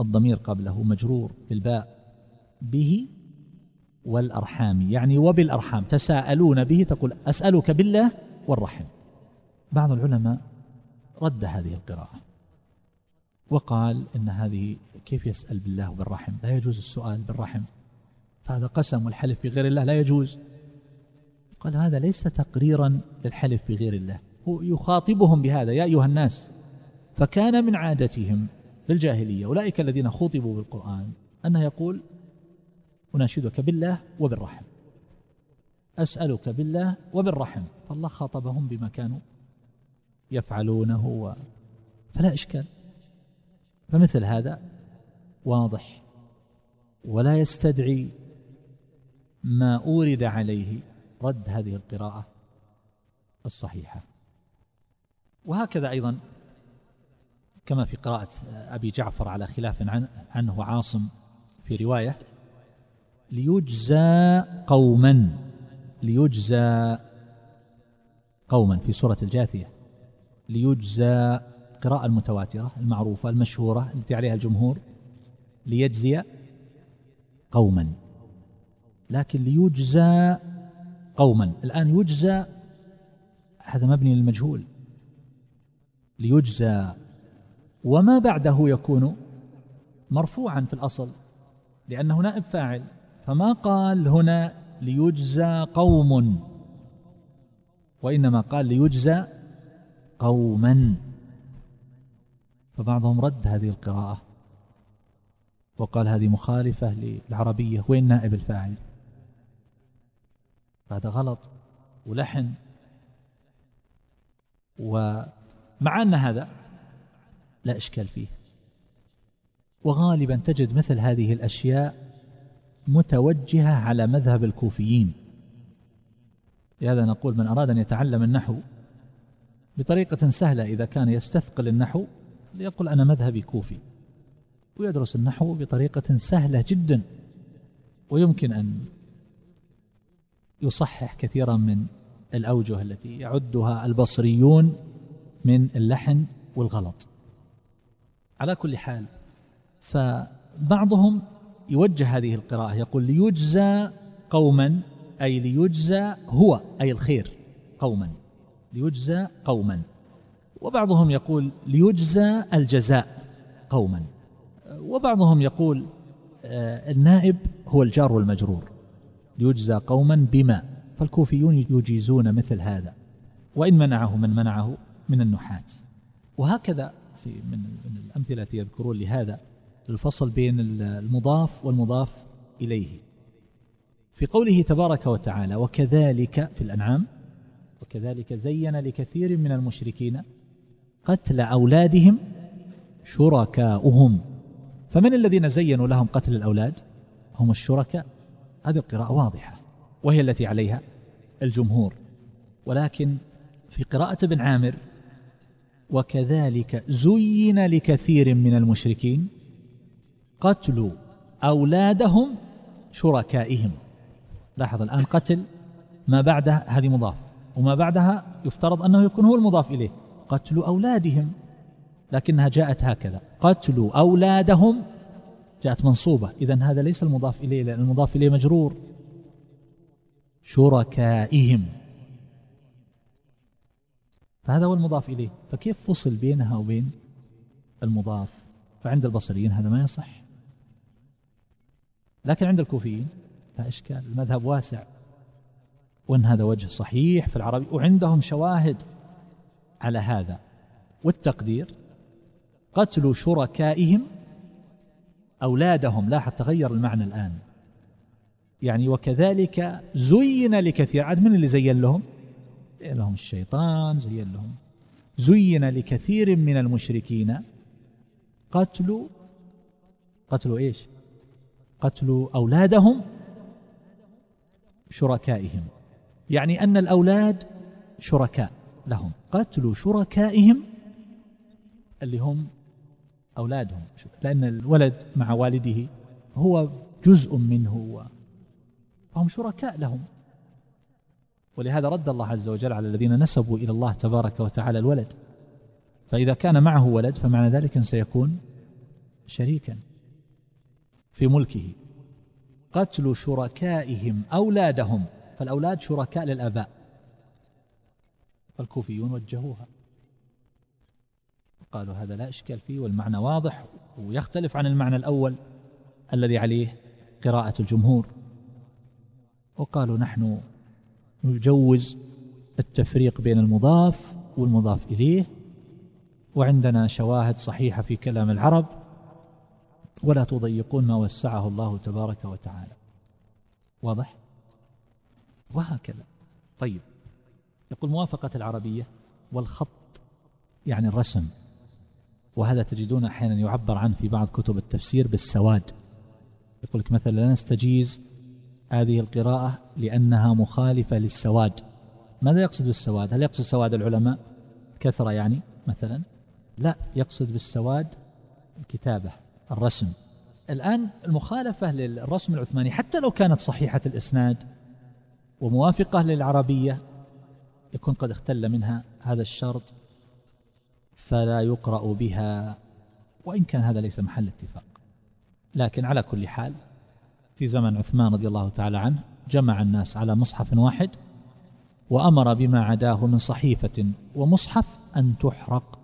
الضمير قبله مجرور بالباء به والأرحام. يعني وبالأرحام تساءلون به تقول أسألك بالله والرحم. بعض العلماء رد هذه القراءة وقال إن هذه كيف يسأل بالله وبالرحم لا يجوز السؤال بالرحم. فهذا قسم والحلف بغير الله. لا يجوز. قال هذا ليس تقريرا للحلف بغير الله. هو يخاطبهم بهذا. يا أيها الناس فكان من عادتهم في الجاهلية أولئك الذين خطبوا بالقرآن أنه يقول أناشدك بالله وبالرحم. أسألك بالله وبالرحم. فالله خاطبهم بما كانوا يفعلونه و... فلا إشكال. فمثل هذا واضح. ولا يستدعي ما أورد عليه رد هذه القراءة الصحيحة. وهكذا أيضا كما في قراءة أبي جعفر على خلاف عنه عاصم في رواية ليجزى قوما ليجزى قوما في سورة الجاثية. ليجزى القراءة المتواترة المعروفة المشهورة التي عليها الجمهور ليجزي قوما. لكن ليجزى قوما. الآن يجزى هذا مبني للمجهول. ليجزى وما بعده يكون مرفوعا في الأصل لأنه نائب فاعل. فما قال هنا ليجزى قوم؟ وإنما قال ليجزى قوما. فبعضهم رد هذه القراءة وقال هذه مخالفة للعربية. وين نائب الفاعل؟ هذا غلط ولحن. ومع أن هذا لا إشكال فيه. وغالبا تجد مثل هذه الأشياء متوجهة على مذهب الكوفيين. لهذا نقول من أراد أن يتعلم النحو بطريقة سهلة إذا كان يستثقل النحو ليقول أنا مذهبي كوفي. ويدرس النحو بطريقة سهلة جدا. ويمكن أن يصحح كثيرا من الأوجه التي يعدها البصريون من اللحن والغلط. على كل حال فبعضهم يوجه هذه القراءة يقول ليجزى قوما أي ليجزى هو أي الخير قوما. ليجزى قوما. وبعضهم يقول ليجزى الجزاء قوما. وبعضهم يقول آه، النائب هو الجار والمجرور ليجزى قوما بما فالكوفيون يجيزون مثل هذا. وإن منعه من منعه من النحاة وهكذا في من الأمثلة التي يذكرون لهذا الفصل بين المضاف والمضاف إليه. في قوله تبارك وتعالى وكذلك في الأنعام وكذلك زين لكثير من المشركين قتل أولادهم شركاؤهم. فمن الذين زينوا لهم قتل الأولاد؟ هم الشركاء. هذه القراءة واضحة وهي التي عليها الجمهور. ولكن في قراءة ابن عامر وكذلك زين لكثير من المشركين قتل أولادهم شركائهم. لاحظ الآن قتل ما بعده هذه مضاف. وما بعدها يفترض أنه يكون هو المضاف إليه. قتل أولادهم. لكنها جاءت هكذا. قتل أولادهم. جاءت منصوبة. إذا هذا ليس المضاف إليه لأن المضاف إليه مجرور. شركائهم. فهذا هو المضاف إليه. فكيف فصل بينها وبين المضاف؟ فعند البصريين هذا ما يصح. لكن عند الكوفيين لا إشكال. المذهب واسع. وأن هذا وجه صحيح في العربي. وعندهم شواهد على هذا. والتقدير قتل شركائهم أولادهم. لاحظ تغير المعنى الآن. يعني وكذلك زين لكثير. عاد من اللي زين لهم؟ زين لهم الشيطان زين لهم. زين لكثير من المشركين. قتل قتل إيش؟ قتل أولادهم شركائهم. يعني أن الأولاد شركاء لهم قتل شركائهم اللي هم أولادهم لأن الولد مع والده هو جزء منه فهم شركاء لهم. ولهذا رد الله عز وجل على الذين نسبوا إلى الله تبارك وتعالى الولد. فإذا كان معه ولد فمعنى ذلك أن سيكون شريكا في ملكه. قتل شركائهم أولادهم. فالأولاد شركاء للآباء. فالكوفيون وجهوها. قالوا هذا لا إشكال فيه والمعنى واضح ويختلف عن المعنى الأول الذي عليه قراءة الجمهور. وقالوا نحن نجوز التفريق بين المضاف والمضاف إليه وعندنا شواهد صحيحة في كلام العرب ولا تضيقون ما وسعه الله تبارك وتعالى. واضح؟ وهكذا. طيب يقول موافقة العربية والخط يعني الرسم وهذا تجدون أحيانا يعبر عنه في بعض كتب التفسير بالسواد. يقول لك مثلا لا نستجيز هذه القراءة لأنها مخالفة للسواد. ماذا يقصد بالسواد؟ هل يقصد سواد العلماء؟ كثرة يعني مثلا. لا يقصد بالسواد الكتابة الرسم. الآن المخالفة للرسم العثماني حتى لو كانت صحيحة الإسناد وموافقة للعربية يكون قد اختل منها هذا الشرط فلا يقرأ بها وإن كان هذا ليس محل اتفاق. لكن على كل حال في زمن عثمان رضي الله تعالى عنه جمع الناس على مصحف واحد وأمر بما عداه من صحيفة ومصحف أن تحرق.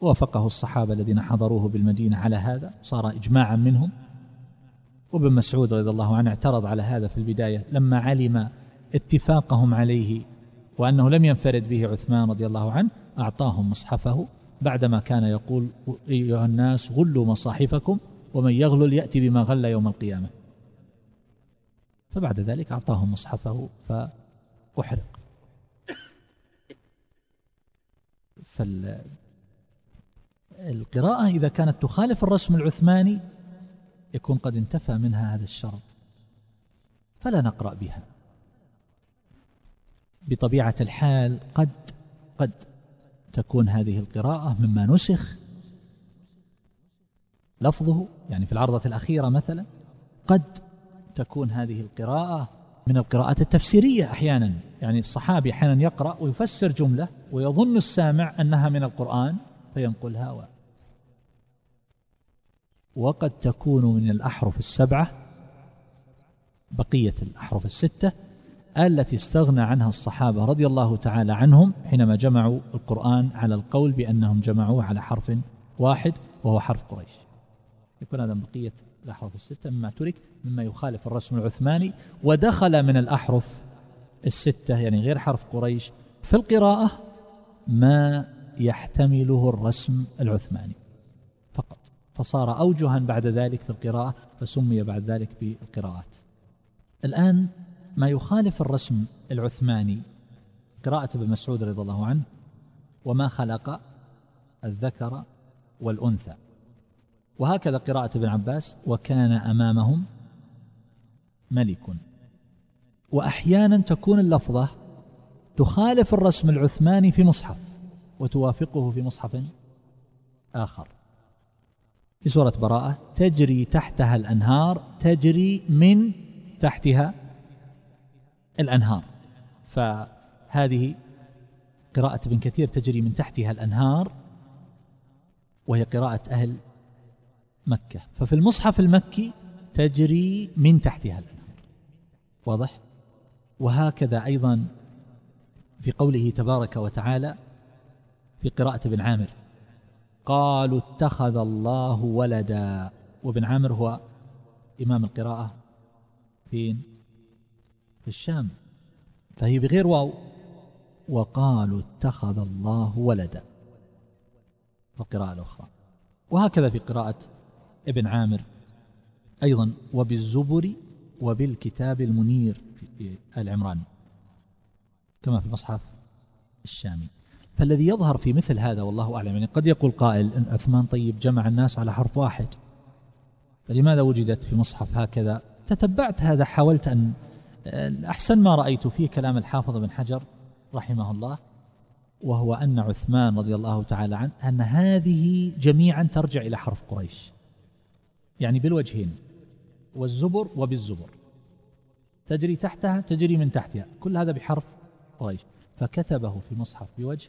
وافقه الصحابة الذين حضروه بالمدينة على هذا صار إجماعا منهم. وابن مسعود رضي الله عنه اعترض على هذا في البداية لما علم اتفاقهم عليه وأنه لم ينفرد به عثمان رضي الله عنه أعطاهم مصحفه بعدما كان يقول أيها الناس غلوا مصاحفكم ومن يغلل يأتي بما غل يوم القيامة. فبعد ذلك أعطاهم مصحفه فأحرق. فالقراءة إذا كانت تخالف الرسم العثماني يكون قد انتفى منها هذا الشرط. فلا نقرأ بها. بطبيعة الحال قد قد تكون هذه القراءة مما نسخ. لفظه يعني في العرضة الأخيرة مثلا قد تكون هذه القراءة من القراءات التفسيرية أحيانا. يعني الصحابي أحيانا يقرأ ويفسر جملة ويظن السامع أنها من القرآن فينقلها وقد تكون من الأحرف السبعة بقية الأحرف الستة التي استغنى عنها الصحابة رضي الله تعالى عنهم حينما جمعوا القرآن على القول بأنهم جمعوه على حرف واحد وهو حرف قريش. يكون هذا بقية الأحرف الستة مما ترك مما يخالف الرسم العثماني ودخل من الأحرف الستة يعني غير حرف قريش في القراءة ما يحتمله الرسم العثماني. فصار أوجها بعد ذلك في القراءة فسمي بعد ذلك بالقراءات. الآن ما يخالف الرسم العثماني قراءة ابن مسعود رضي الله عنه وما خلق الذكر والأنثى. وهكذا قراءة ابن عباس وكان أمامهم ملك. وأحيانا تكون اللفظة تخالف الرسم العثماني في مصحف وتوافقه في مصحف آخر. في سورة براءة تجري تحتها الأنهار تجري من تحتها الأنهار. فهذه قراءة ابن كثير تجري من تحتها الأنهار وهي قراءة أهل مكة. ففي المصحف المكي تجري من تحتها الأنهار. واضح؟ وهكذا أيضا في قوله تبارك وتعالى في قراءة ابن عامر. قالوا اتخذ الله ولدا. وابن عامر هو إمام القراءة فين في الشام. فهي بغير واو. وقالوا اتخذ الله ولدا. القراءة الأخرى وهكذا في قراءة ابن عامر أيضا. وبالزبر وبالكتاب المنير في آل عمران. كما في المصحف الشامي. فالذي يظهر في مثل هذا والله أعلم يعني قد يقول قائل إن عثمان طيب جمع الناس على حرف واحد. فلماذا وجدت في مصحف هكذا؟ تتبعت هذا حاولت أن أحسن ما رأيت فيه كلام الحافظ بن حجر رحمه الله وهو أن عثمان رضي الله تعالى عنه أن هذه جميعا ترجع إلى حرف قريش. يعني بالوجهين والزبر وبالزبر. تجري تحتها تجري من تحتها كل هذا بحرف قريش. فكتبه في مصحف بوجه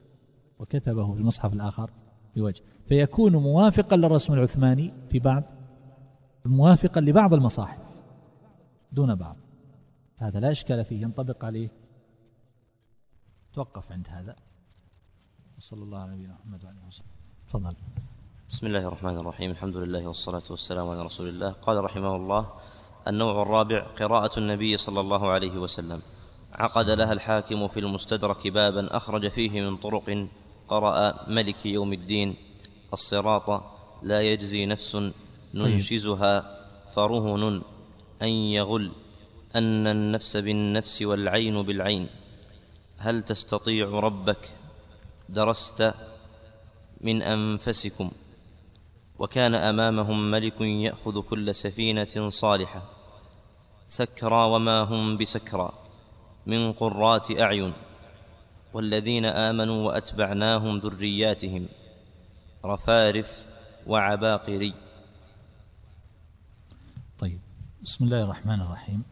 وكتبه في المصحف الآخر بوجه. فيكون موافقا للرسم العثماني في بعض موافقا لبعض المصاحف دون بعض. هذا لا إشكال فيه ينطبق عليه. توقف عند هذا. وصلى الله على نبينا محمد وعلى آله وصحبه. تفضل. بسم الله الرحمن الرحيم. الحمد لله والصلاة والسلام على رسول الله. قال رحمه الله النوع الرابع قراءة النبي صلى الله عليه وسلم. عقد لها الحاكم في المستدرك بابا أخرج فيه من طرق قرأ ملك يوم الدين. الصراط لا يجزي نفس ننشزها فرهن أن يغل أن النفس بالنفس والعين بالعين. هل تستطيع ربك درست من أنفسكم؟ وكان أمامهم ملك يأخذ كل سفينة صالحة. سكرى وما هم بسكرى. من قرات أعين. والذين آمنوا وأتبعناهم ذرياتهم رفارف وعباقري. طيب بسم الله الرحمن الرحيم.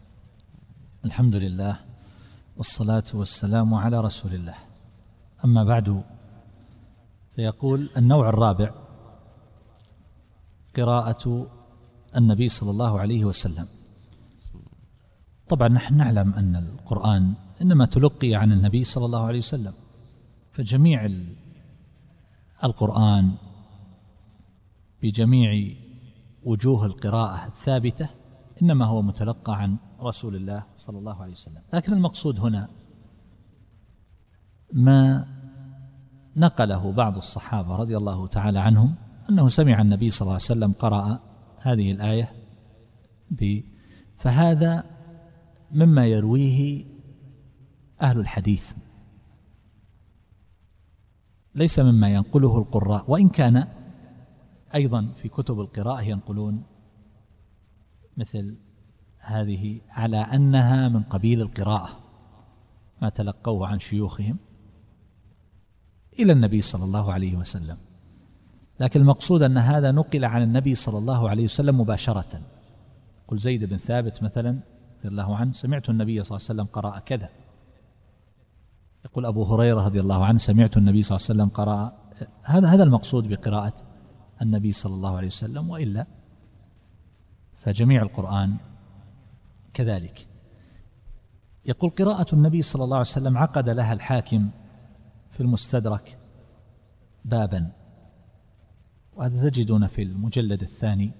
الحمد لله والصلاة والسلام على رسول الله. أما بعد فيقول النوع الرابع قراءة النبي صلى الله عليه وسلم. طبعا نحن نعلم أن القرآن إنما تلقي عن النبي صلى الله عليه وسلم. فجميع القرآن بجميع وجوه القراءة الثابتة إنما هو متلقى عن رسول الله صلى الله عليه وسلم. لكن المقصود هنا ما نقله بعض الصحابة رضي الله تعالى عنهم أنه سمع النبي صلى الله عليه وسلم قرأ هذه الآية فهذا مما يرويه أهل الحديث. ليس مما ينقله القراء وإن كان أيضا في كتب القراءة ينقلون مثل هذه على أنها من قبيل القراءة ما تلقوه عن شيوخهم إلى النبي صلى الله عليه وسلم. لكن المقصود أن هذا نقل عن النبي صلى الله عليه وسلم مباشرة. قل زيد بن ثابت مثلا رضي الله عنه سمعت النبي صلى الله عليه وسلم قرأ كذا. يقول أبو هريرة رضي الله عنه سمعت النبي صلى الله عليه وسلم قرأ هذا هذا المقصود بقراءة النبي صلى الله عليه وسلم وإلا فجميع القرآن كذلك. يقول قراءة النبي صلى الله عليه وسلم عقد لها الحاكم في المستدرك بابا. وهذا تجدون في المجلد الثاني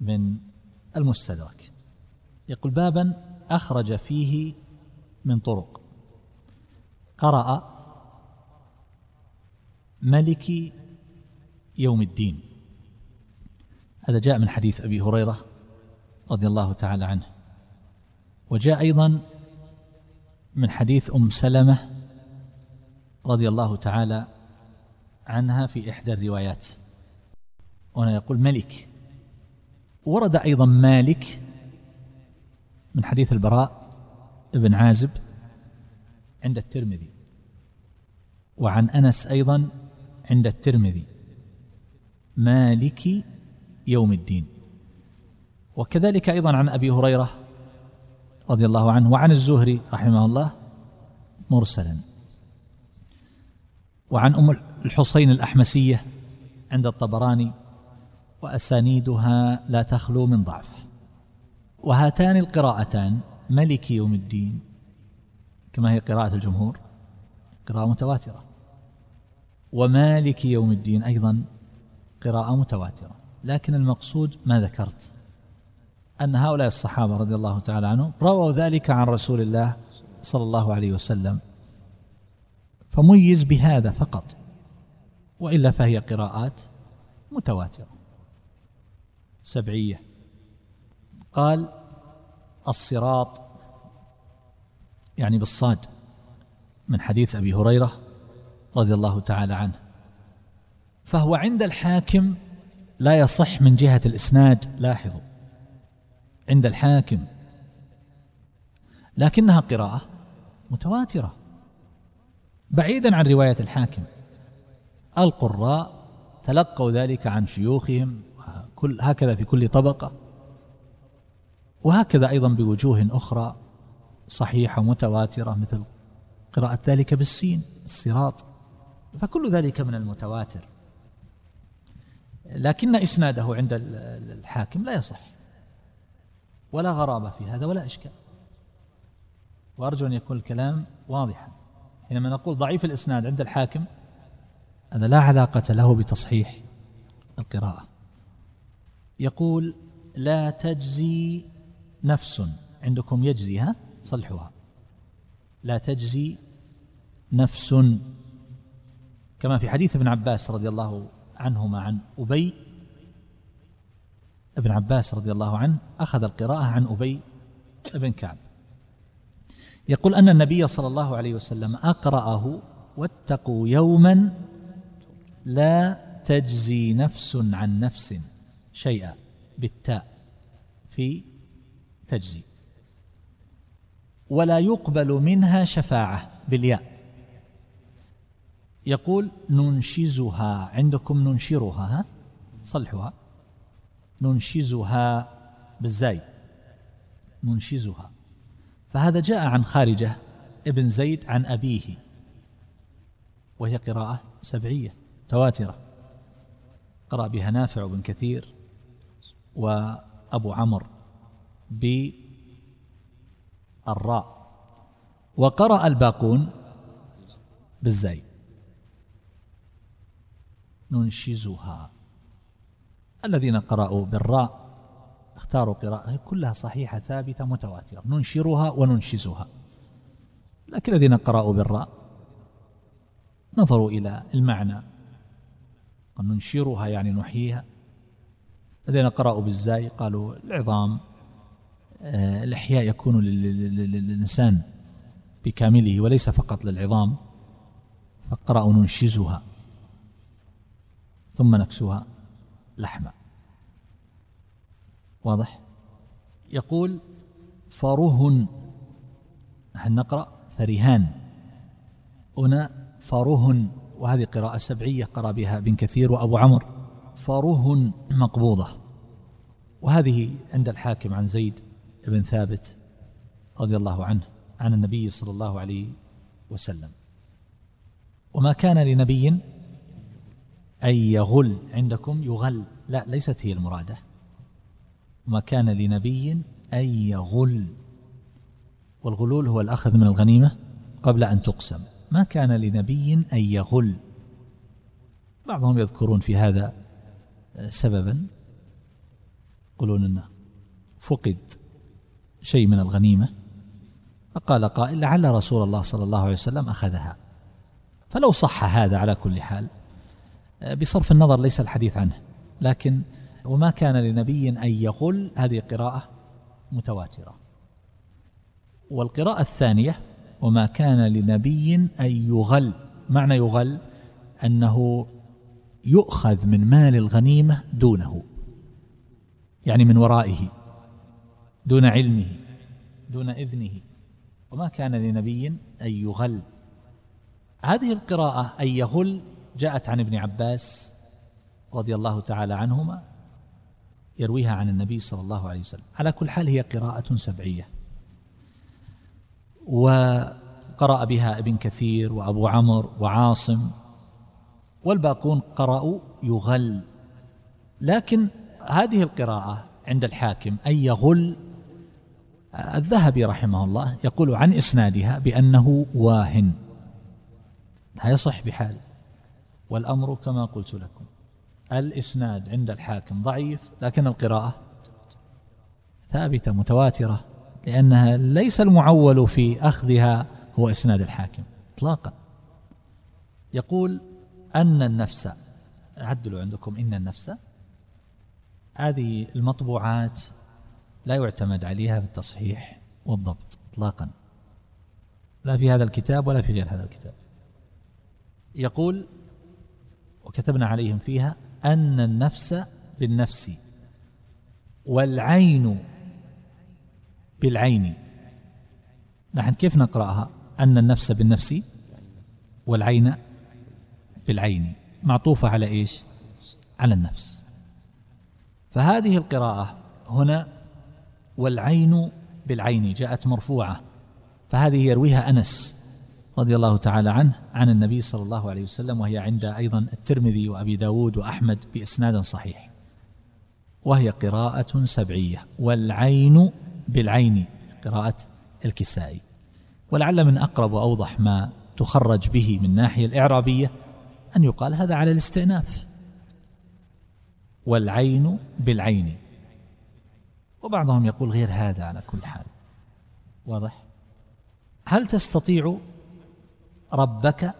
من المستدرك. يقول بابا أخرج فيه من طرق. قرأ ملك يوم الدين. هذا جاء من حديث أبي هريرة رضي الله تعالى عنه. وجاء أيضا من حديث أم سلمة رضي الله تعالى عنها في إحدى الروايات. وهنا يقول ملك. ورد أيضا مالك من حديث البراء ابن عازب عند الترمذي. وعن أنس أيضا عند الترمذي. مالك يوم الدين. وكذلك أيضا عن أبي هريرة رضي الله عنه وعن الزهري رحمه الله مرسلا. وعن أم الحصين الأحمسية عند الطبراني وأسانيدها لا تخلو من ضعف. وهاتان القراءتان ملك يوم الدين كما هي قراءة الجمهور قراءة متواترة. ومالك يوم الدين أيضا قراءة متواترة. لكن المقصود ما ذكرت أن هؤلاء الصحابة رضي الله تعالى عنهم رووا ذلك عن رسول الله صلى الله عليه وسلم فميز بهذا فقط وإلا فهي قراءات متواترة. سبعية. قال الصراط يعني بالصاد من حديث أبي هريرة رضي الله تعالى عنه. فهو عند الحاكم لا يصح من جهة الإسناد لاحظوا. عند الحاكم. لكنها قراءة متواترة. بعيدا عن رواية الحاكم. القراء تلقوا ذلك عن شيوخهم كل هكذا في كل طبقة. وهكذا أيضا بوجوه أخرى. صحيحة متواترة مثل قراءة ذلك بالسين الصراط فكل ذلك من المتواتر. لكن إسناده عند الحاكم لا يصح ولا غرابة في هذا ولا إشكال. وأرجو أن يكون الكلام واضحا. حينما نقول ضعيف الإسناد عند الحاكم هذا لا علاقة له بتصحيح القراءة. يقول لا تجزي نفس عندكم يجزي ها صلحها. لا تجزي نفس. كما في حديث ابن عباس رضي الله عنهما عن أبي ابن عباس رضي الله عنه أخذ القراءة عن أبي بن كعب. يقول أن النبي صلى الله عليه وسلم أقرأه واتقوا يوما لا تجزي نفس عن نفس شيئا بالتاء في تجزي. ولا يقبل منها شفاعة بالياء. يقول ننشزها عندكم ننشرها ها؟ صلحها ننشزها بالزاي. ننشزها. فهذا جاء عن خارجة ابن زيد عن أبيه. وهي قراءة سبعية تواترة. قرأ بها نافع بن كثير وأبو عمرو بالراء وقرأ الباقون بالزاي ننشزها. الذين قرأوا بالراء اختاروا قراءة كلها صحيحة ثابتة متواترة. ننشرها وننشزها. لكن الذين قرأوا بالراء نظروا إلى المعنى. ننشرها يعني نحييها. الذين قرأوا بالزاي قالوا العظام الإحياء يكون للإنسان بكامله وليس فقط للعظام فقرأوا ننشزها ثم نكسوها لحما. واضح؟ يقول فرهن نحن نقرأ؟ فرهان. هنا فرهن وهذه قراءة سبعية قرأ بها ابن كثير وأبو عمرو فرهن مقبوضة. وهذه عند الحاكم عن زيد بن ثابت رضي الله عنه عن النبي صلى الله عليه وسلم. وما كان لنبي أن يغل عندكم يغل لا ليست هي المرادة. وما كان لنبي أن يغل والغلول هو الأخذ من الغنيمة قبل أن تقسم. ما كان لنبي أن يغل. بعضهم يذكرون في هذا سببا. يقولون أنه فقد. شيء من الغنيمة. فقال قائل لعل رسول الله صلى الله عليه وسلم أخذها. فلو صح هذا على كل حال بصرف النظر ليس الحديث عنه. لكن وما كان لنبي أن يغل هذه قراءة متواترة. والقراءة الثانية وما كان لنبي أن يغل. معنى يغل أنه يؤخذ من مال الغنيمة دونه يعني من ورائه. دون علمه دون إذنه. وما كان لنبي أن يغل. هذه القراءة أن يغل جاءت عن ابن عباس رضي الله تعالى عنهما يرويها عن النبي صلى الله عليه وسلم. على كل حال هي قراءة سبعية. وقرأ بها ابن كثير وأبو عمرو وعاصم والباقون قرأوا يغل. لكن هذه القراءة عند الحاكم أن يغل الذهبي رحمه الله يقول عن إسنادها بأنه واهن. لا يصح بحال. والأمر كما قلت لكم. الإسناد عند الحاكم ضعيف لكن القراءة ثابتة متواترة لأنها ليس المعول في أخذها هو إسناد الحاكم إطلاقا. يقول أن النفس عدلوا عندكم إن النفس هذه المطبوعات لا يعتمد عليها في التصحيح والضبط إطلاقا. لا في هذا الكتاب ولا في غير هذا الكتاب. يقول وكتبنا عليهم فيها أن النفس بالنفس والعين بالعين. نحن كيف نقرأها؟ أن النفس بالنفس والعين بالعين. معطوفة على إيش؟ على النفس. فهذه القراءة هنا والعين بالعين جاءت مرفوعة. فهذه يرويها أنس رضي الله تعالى عنه عن النبي صلى الله عليه وسلم وهي عند أيضا الترمذي وأبي داود وأحمد بإسناد صحيح. وهي قراءة سبعية. والعين بالعين قراءة الكسائي. ولعل من أقرب وأوضح ما تخرج به من ناحية الإعرابية أن يقال هذا على الاستئناف. والعين بالعين وبعضهم يقول غير هذا على كل حال. واضح؟ هل تستطيع ربك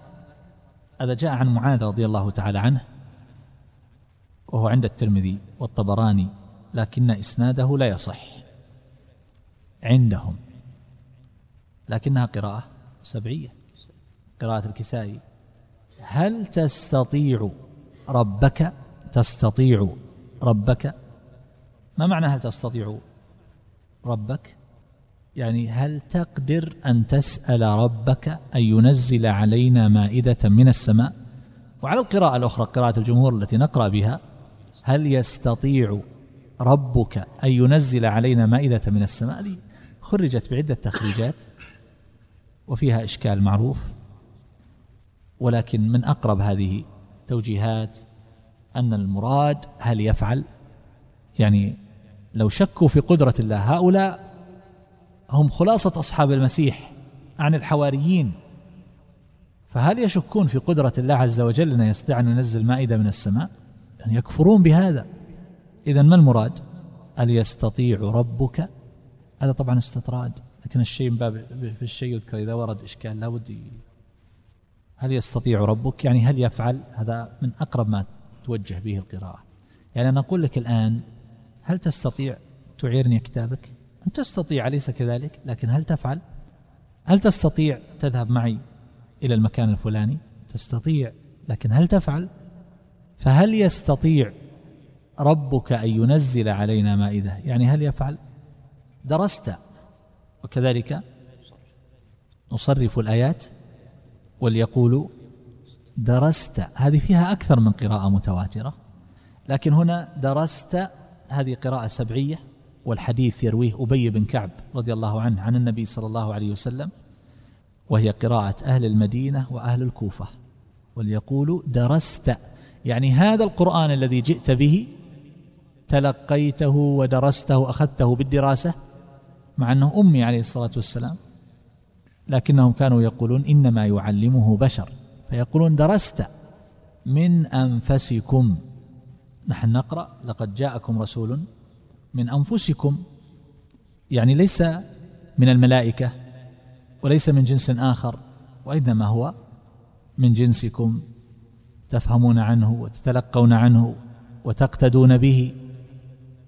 هذا جاء عن معاذ رضي الله تعالى عنه وهو عند الترمذي والطبراني لكن إسناده لا يصح. عندهم. لكنها قراءة سبعية قراءة الكسائي. هل تستطيع ربك؟ تستطيع ربك ما معنى هل تستطيع ربك؟ يعني هل تقدر أن تسأل ربك أن ينزل علينا مائدة من السماء؟ وعلى القراءة الأخرى قراءة الجمهور التي نقرأ بها هل يستطيع ربك أن ينزل علينا مائدة من السماء؟ خرجت بعدة تخريجات وفيها إشكال معروف ولكن من أقرب هذه توجيهات أن المراد هل يفعل؟ يعني لو شكوا في قدرة الله هؤلاء هم خلاصة أصحاب المسيح عن الحواريين. فهل يشكون في قدرة الله عز وجل أن يستطيع أن ينزل مائدة من السماء؟ يعني يكفرون بهذا. إذا ما المراد؟ هل يستطيع ربك؟ هذا طبعا استطراد لكن الشيء من باب في الشيء يذكر إذا ورد إشكال لا بد هل يستطيع ربك؟ يعني هل يفعل؟ هذا من أقرب ما توجه به القراءة. يعني أنا أقول لك الآن هل تستطيع تعيرني كتابك؟ أن تستطيع أليس كذلك؟ لكن هل تفعل؟ هل تستطيع تذهب معي إلى المكان الفلاني؟ تستطيع لكن هل تفعل؟ فهل يستطيع ربك أن ينزل علينا مائدة؟ يعني هل يفعل؟ درست وكذلك نصرف الآيات وليقولوا درست. هذه فيها أكثر من قراءة متواترة لكن هنا درست هذه قراءة سبعية والحديث يرويه أبي بن كعب رضي الله عنه عن النبي صلى الله عليه وسلم وهي قراءة أهل المدينة وأهل الكوفة وليقولوا درست. يعني هذا القرآن الذي جئت به تلقيته ودرسته أخذته بالدراسة مع أنه أمي عليه الصلاة والسلام لكنهم كانوا يقولون إنما يعلمه بشر. فيقولون درست من أنفسكم. نحن نقرأ لقد جاءكم رسول من أنفسكم يعني ليس من الملائكة وليس من جنس آخر وإنما هو من جنسكم تفهمون عنه وتتلقون عنه وتقتدون به.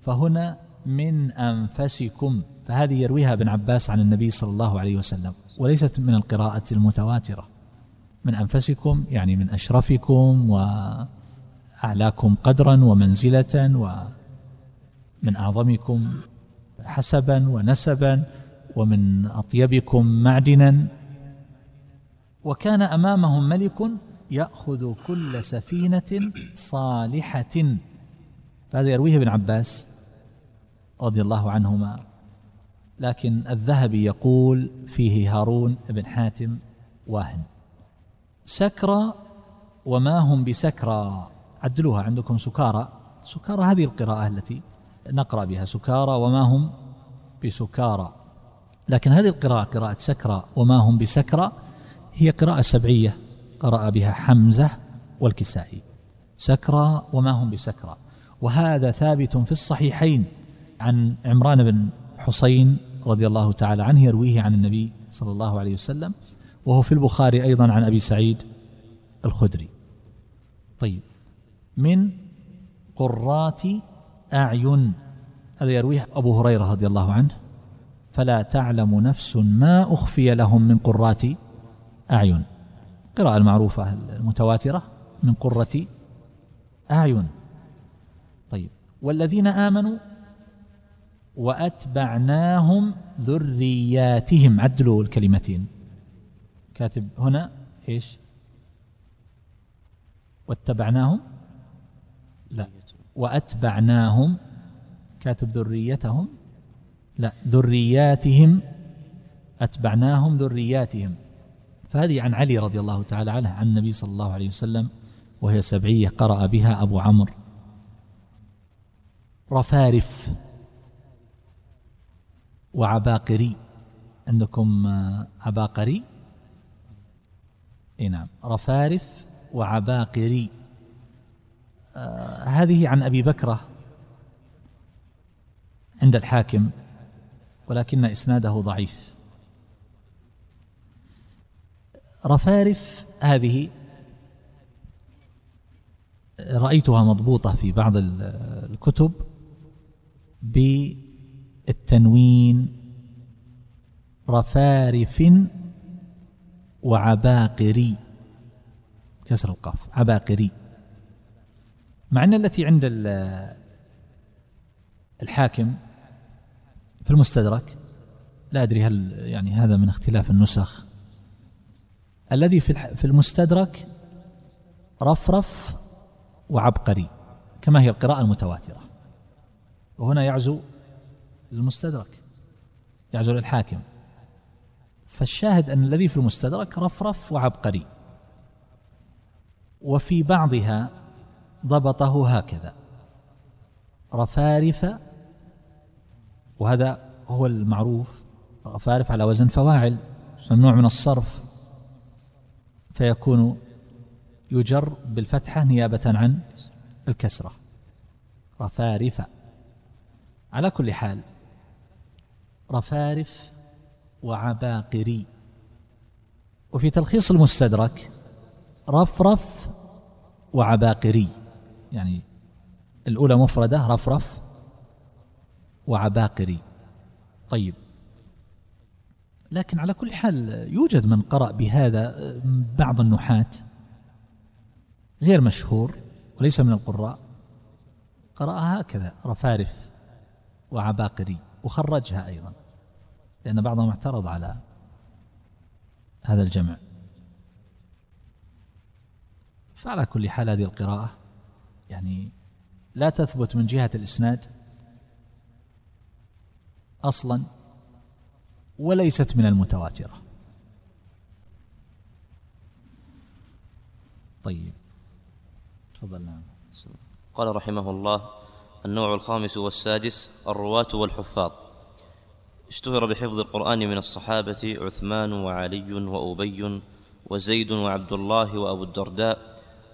فهنا من أنفسكم فهذه يرويها ابن عباس عن النبي صلى الله عليه وسلم وليست من القراءة المتواترة. من أنفسكم يعني من أشرفكم وأعلاكم قدرا ومنزلة ومن أعظمكم حسبا ونسبا ومن أطيبكم معدنا. وكان أمامهم ملك يأخذ كل سفينة صالحة. فهذا يرويه ابن عباس رضي الله عنهما. لكن الذهبي يقول فيه هارون بن حاتم واهن سكرى وما هم بسكرى. عدلوها عندكم سكارى. سكارى هذه القراءة التي نقرأ بها. سكارى وما هم بسكارى. لكن هذه القراءة قراءة سكرى وما هم بسكرى هي قراءة سبعية. قرأ بها حمزة والكسائي. سكرى وما هم بسكرى. وهذا ثابت في الصحيحين. عن عمران بن حسين رضي الله تعالى عنه يرويه عن النبي صلى الله عليه وسلم. وهو في البخاري أيضا عن أبي سعيد الخدري. طيب. من قرات أعين. هذا يرويه أبو هريرة رضي الله عنه. فلا تعلم نفس ما أخفي لهم من قرات أعين. قراءة المعروفة المتواترة من قرة أعين. طيب والذين آمنوا وأتبعناهم ذرياتهم. عدلوا الكلمتين. كاتب هنا إيش؟ واتبعناهم وأتبعناهم كاتب ذريتهم لا ذرياتهم أتبعناهم ذرياتهم. فهذه عن علي رضي الله تعالى عنه عن النبي صلى الله عليه وسلم وهي سبعية قرأ بها أبو عمرو. رفارف وعباقري. عندكم عباقري؟ إي نعم. رفارف وعباقري. آه هذه عن أبي بكرة عند الحاكم ولكن إسناده ضعيف. رفارف هذه رأيتها مضبوطة في بعض الكتب بالتنوين رفارف وعباقري كسر القاف عباقري. مع أن التي عند الحاكم في المستدرك لا أدري هل يعني هذا من اختلاف النسخ الذي في المستدرك رفرف وعبقري كما هي القراءة المتواترة. وهنا يعزو للمستدرك يعزو للحاكم فالشاهد أن الذي في المستدرك رفرف وعبقري. وفي بعضها ضبطه هكذا. رفارف وهذا هو المعروف رفارف على وزن فواعل ممنوع من الصرف. فيكون يجر بالفتحة نيابة عن الكسرة. رفارف. على كل حال رفارف وعباقري. وفي تلخيص المستدرك رفرف وعباقري. يعني الأولى مفردة رفرف وعباقري. طيب. لكن على كل حال يوجد من قرأ بهذا بعض النحاة غير مشهور وليس من القراء قرأها هكذا رفارف وعباقري وخرجها أيضا لأن بعضهم اعترض على هذا الجمع. فعلى كل حال هذه القراءة يعني لا تثبت من جهة الإسناد أصلا وليست من المتواترة. طيب. تفضل نعم. قال رحمه الله النوع الخامس والسادس الرواة والحفاظ. اشتهر بحفظ القرآن من الصحابة عثمان وعلي وأبي وزيد وعبد الله وأبو الدرداء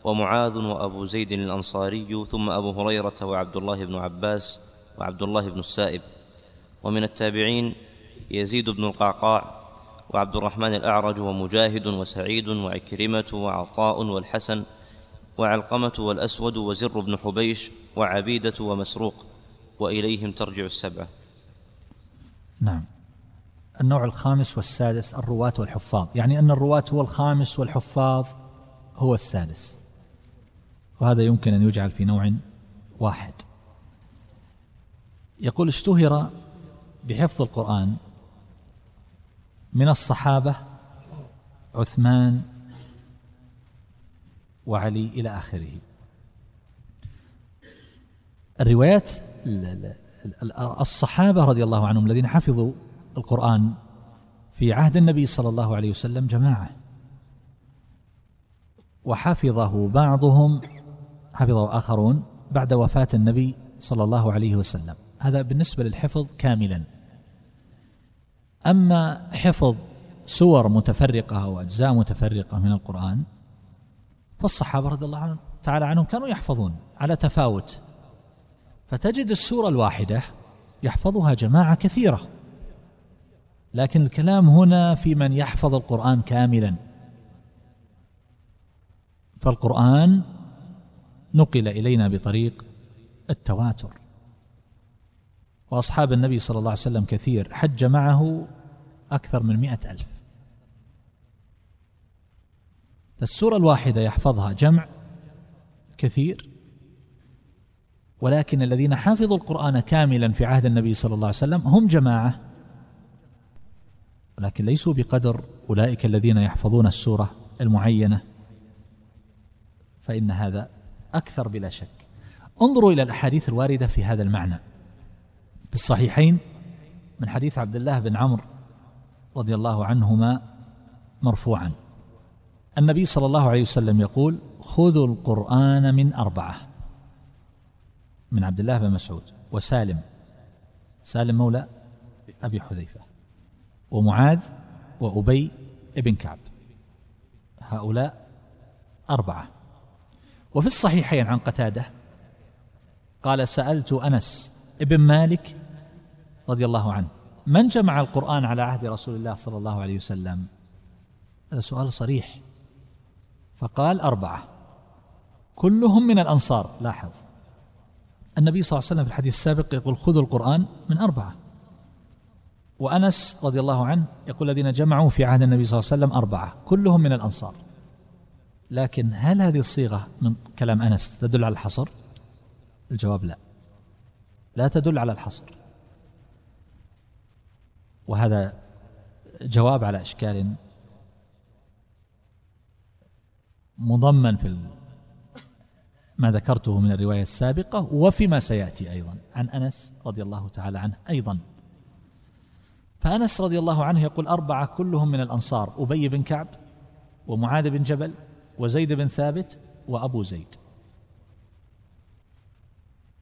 ومعاذ وأبو زيد الأنصاري ثم أبو هريرة وعبد الله بن عباس وعبد الله بن السائب. ومن التابعين يزيد بن القعقاع وعبد الرحمن الأعرج ومجاهد وسعيد وعكرمة وعطاء والحسن وعلقمة والأسود وزر بن حبيش وعبيدة ومسروق وإليهم ترجع السبعة نعم. النوع الخامس والسادس الرواة والحفاظ. يعني أن الرواة هو الخامس والحفاظ هو السادس. وهذا يمكن أن يجعل في نوع واحد. يقول اشتهر بحفظ القرآن من الصحابة عثمان وعلي إلى آخره. الروايات الصحابة رضي الله عنهم الذين حفظوا القرآن في عهد النبي صلى الله عليه وسلم جماعة. وحفظه بعضهم حفظه آخرون بعد وفاة النبي صلى الله عليه وسلم. هذا بالنسبة للحفظ كاملا. أما حفظ سور متفرقة أو أجزاء متفرقة من القرآن فالصحابة رضي الله تعالى عنهم كانوا يحفظون على تفاوت. فتجد السورة الواحدة يحفظها جماعة كثيرة. لكن الكلام هنا في من يحفظ القرآن كاملا. فالقرآن نقل إلينا بطريق التواتر. وأصحاب النبي صلى الله عليه وسلم كثير حج معه أكثر من مئة ألف. فالسورة الواحدة يحفظها جمع كثير ولكن الذين حفظوا القرآن كاملا في عهد النبي صلى الله عليه وسلم هم جماعة ولكن ليسوا بقدر أولئك الذين يحفظون السورة المعينة. فإن هذا أكثر بلا شك. انظروا إلى الأحاديث الواردة في هذا المعنى. في الصحيحين من حديث عبد الله بن عمرو رضي الله عنهما مرفوعا. النبي صلى الله عليه وسلم يقول خذوا القرآن من أربعة. من عبد الله بن مسعود وسالم. سالم مولى أبي حذيفة ومعاذ وأبي بن كعب. هؤلاء أربعة. وفي الصحيحين عن قتادة قال سألت أنس ابن مالك رضي الله عنه من جمع القرآن على عهد رسول الله صلى الله عليه وسلم؟ هذا سؤال صريح. فقال أربعة. كلهم من الأنصار. لاحظ. النبي صلى الله عليه وسلم في الحديث السابق يقول خذوا القرآن من أربعة. وأنس رضي الله عنه يقول الذين جمعوا في عهد النبي صلى الله عليه وسلم أربعة. كلهم من الأنصار. لكن هل هذه الصيغة من كلام أنس تدل على الحصر؟ الجواب لا. لا تدل على الحصر. وهذا جواب على إشكال مضمن في ما ذكرته من الرواية السابقة وفيما سيأتي أيضا عن أنس رضي الله تعالى عنه أيضا. فأنس رضي الله عنه يقول أربعة كلهم من الأنصار أبي بن كعب ومعاذ بن جبل وزيد بن ثابت وأبو زيد.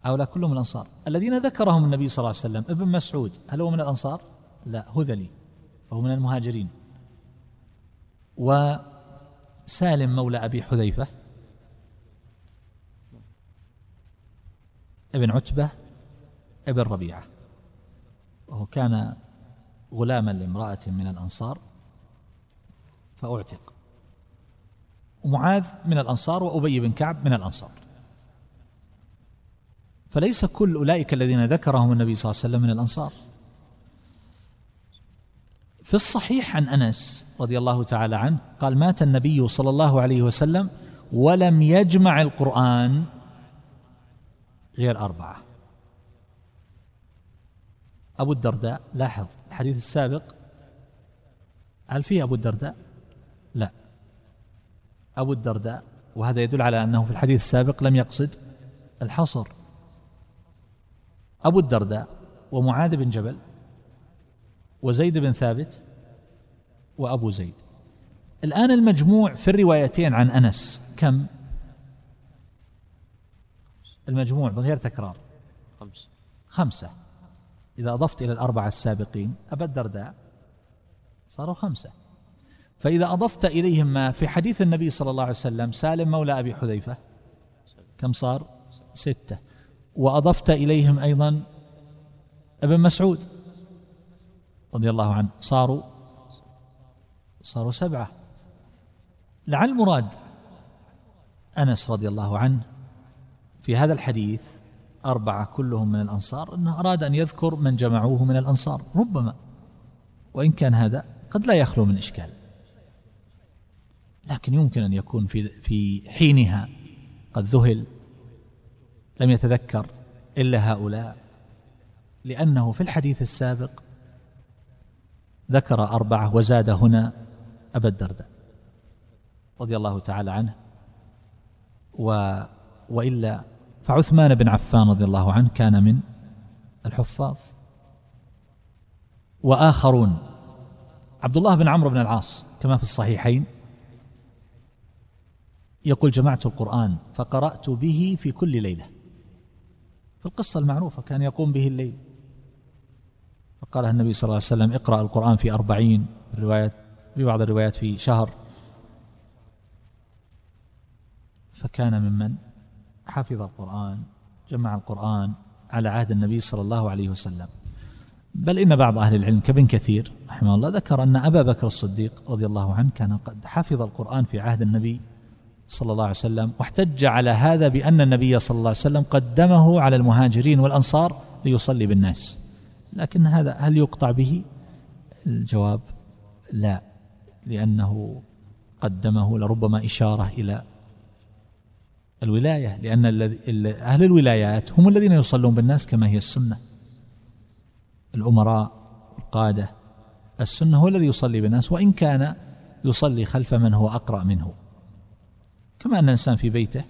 هؤلاء كلهم من الأنصار. الذين ذكرهم النبي صلى الله عليه وسلم ابن مسعود هل هو من الأنصار؟ لا هذلي وهو من المهاجرين. وسالم مولى أبي حذيفة ابن عتبة ابن ربيعة. وهو كان غلاما لامرأة من الأنصار فأعتق. ومعاذ من الأنصار وأبي بن كعب من الأنصار. فليس كل أولئك الذين ذكرهم النبي صلى الله عليه وسلم من الأنصار. في الصحيح عن أنس رضي الله تعالى عنه قال مات النبي صلى الله عليه وسلم ولم يجمع القرآن غير أربعة. أبو الدرداء لاحظ الحديث السابق هل فيه أبو الدرداء؟ أبو الدرداء وهذا يدل على أنه في الحديث السابق لم يقصد الحصر. أبو الدرداء ومعاذ بن جبل وزيد بن ثابت وأبو زيد. الآن المجموع في الروايتين عن أنس. كم؟ المجموع من غير تكرار. خمس. خمسة. إذا أضفت إلى الأربعة السابقين أبا الدرداء صاروا خمسة. فإذا أضفت إليهم ما في حديث النبي صلى الله عليه وسلم سالم مولى أبي حذيفة. كم صار؟ ستة. وأضفت إليهم أيضا ابن مسعود رضي الله عنه. صاروا صاروا سبعة. لعل المراد أنس رضي الله عنه في هذا الحديث أربعة كلهم من الأنصار أنه أراد أن يذكر من جمعوه من الأنصار. ربما وإن كان هذا قد لا يخلو من إشكال. لكن يمكن أن يكون في في حينها قد ذهل لم يتذكر إلا هؤلاء لأنه في الحديث السابق ذكر أربعة وزاد هنا أبا الدرداء رضي الله تعالى عنه و وإلا فعثمان بن عفان رضي الله عنه كان من الحفاظ. وآخرون عبد الله بن عمرو بن العاص كما في الصحيحين يقول جمعت القرآن فقرأت به في كل ليلة. في القصة المعروفة كان يقوم به الليل. فقالها النبي صلى الله عليه وسلم اقرأ القرآن في أربعين الروايات في بعض الروايات في شهر. فكان ممن؟ حفظ القرآن جمع القرآن على عهد النبي صلى الله عليه وسلم. بل إن بعض أهل العلم كابن كثير رحمه الله ذكر أن أبا بكر الصديق رضي الله عنه كان قد حفظ القرآن في عهد النبي صلى الله عليه وسلم واحتج على هذا بأن النبي صلى الله عليه وسلم قدمه على المهاجرين والأنصار ليصلي بالناس. لكن هذا هل يقطع به؟ الجواب لا لأنه قدمه لربما إشارة إلى الولاية لأن أهل الولايات هم الذين يصلون بالناس كما هي السنة. الأمراء القادة السنة هو الذي يصلي بالناس وإن كان يصلي خلف من هو أقرأ منه. كما أن الإنسان في بيته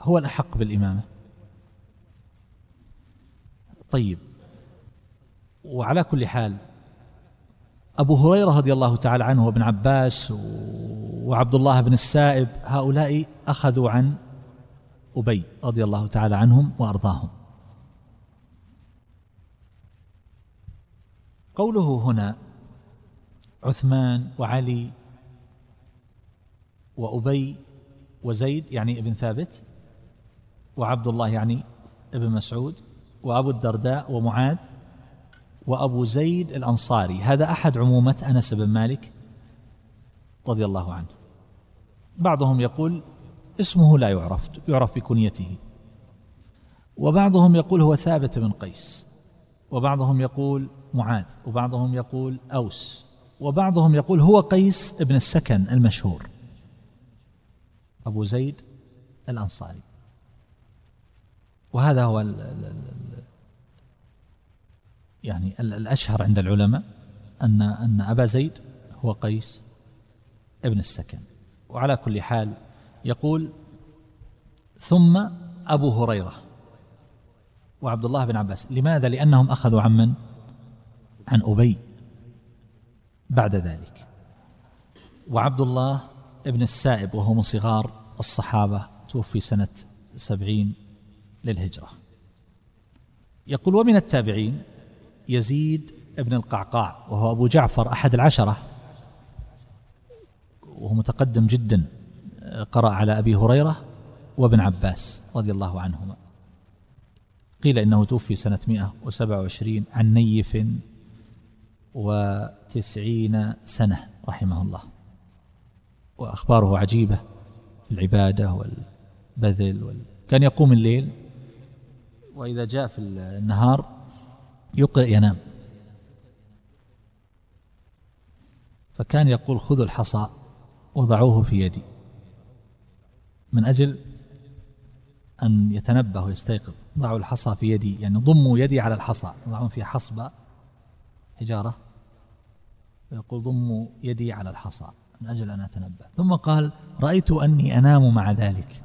هو الأحق بالإمامة. طيب. وعلى كل حال أبو هريرة رضي الله تعالى عنه وابن عباس وعبد الله بن السائب هؤلاء أخذوا عن أبي رضي الله تعالى عنهم وأرضاهم. قوله هنا عثمان وعلي وأبي وزيد يعني ابن ثابت وعبد الله يعني ابن مسعود وأبو الدرداء ومعاذ وأبو زيد الأنصاري. هذا أحد عمومة أنس بن مالك رضي الله عنه. بعضهم يقول اسمه لا يعرف يعرف بكنيته. وبعضهم يقول هو ثابت بن قيس. وبعضهم يقول معاذ. وبعضهم يقول أوس. وبعضهم يقول هو قيس بن السكن المشهور. أبو زيد الأنصاري. وهذا هو ال ال ال يعني الأشهر عند العلماء أن أن أبا زيد هو قيس ابن السكن. وعلى كل حال يقول ثم أبو هريرة وعبد الله بن عباس. لماذا؟ لأنهم أخذوا عن من؟ عن أبي بعد ذلك. وعبد الله ابن السائب وهو من صغار الصحابة توفي سنة سبعين للهجرة. يقول ومن التابعين يزيد ابن القعقاع وهو أبو جعفر أحد العشرة. وهو متقدم جدا قرأ على أبي هريرة وابن عباس رضي الله عنهما. قيل إنه توفي سنة 127 عن نيف وتسعين سنة رحمه الله. وأخباره عجيبة في العبادة والبذل وال... كان يقوم الليل وإذا جاء في النهار يقرأ ينام. فكان يقول خذوا الحصى وضعوه في يدي. من أجل أن يتنبه ويستيقظ. ضعوا الحصى في يدي يعني ضموا يدي على الحصى. يضعون فيها حصبة حجارة ويقول ضموا يدي على الحصى. من أجل أن أتنبه ثم قال رأيت أني أنام مع ذلك.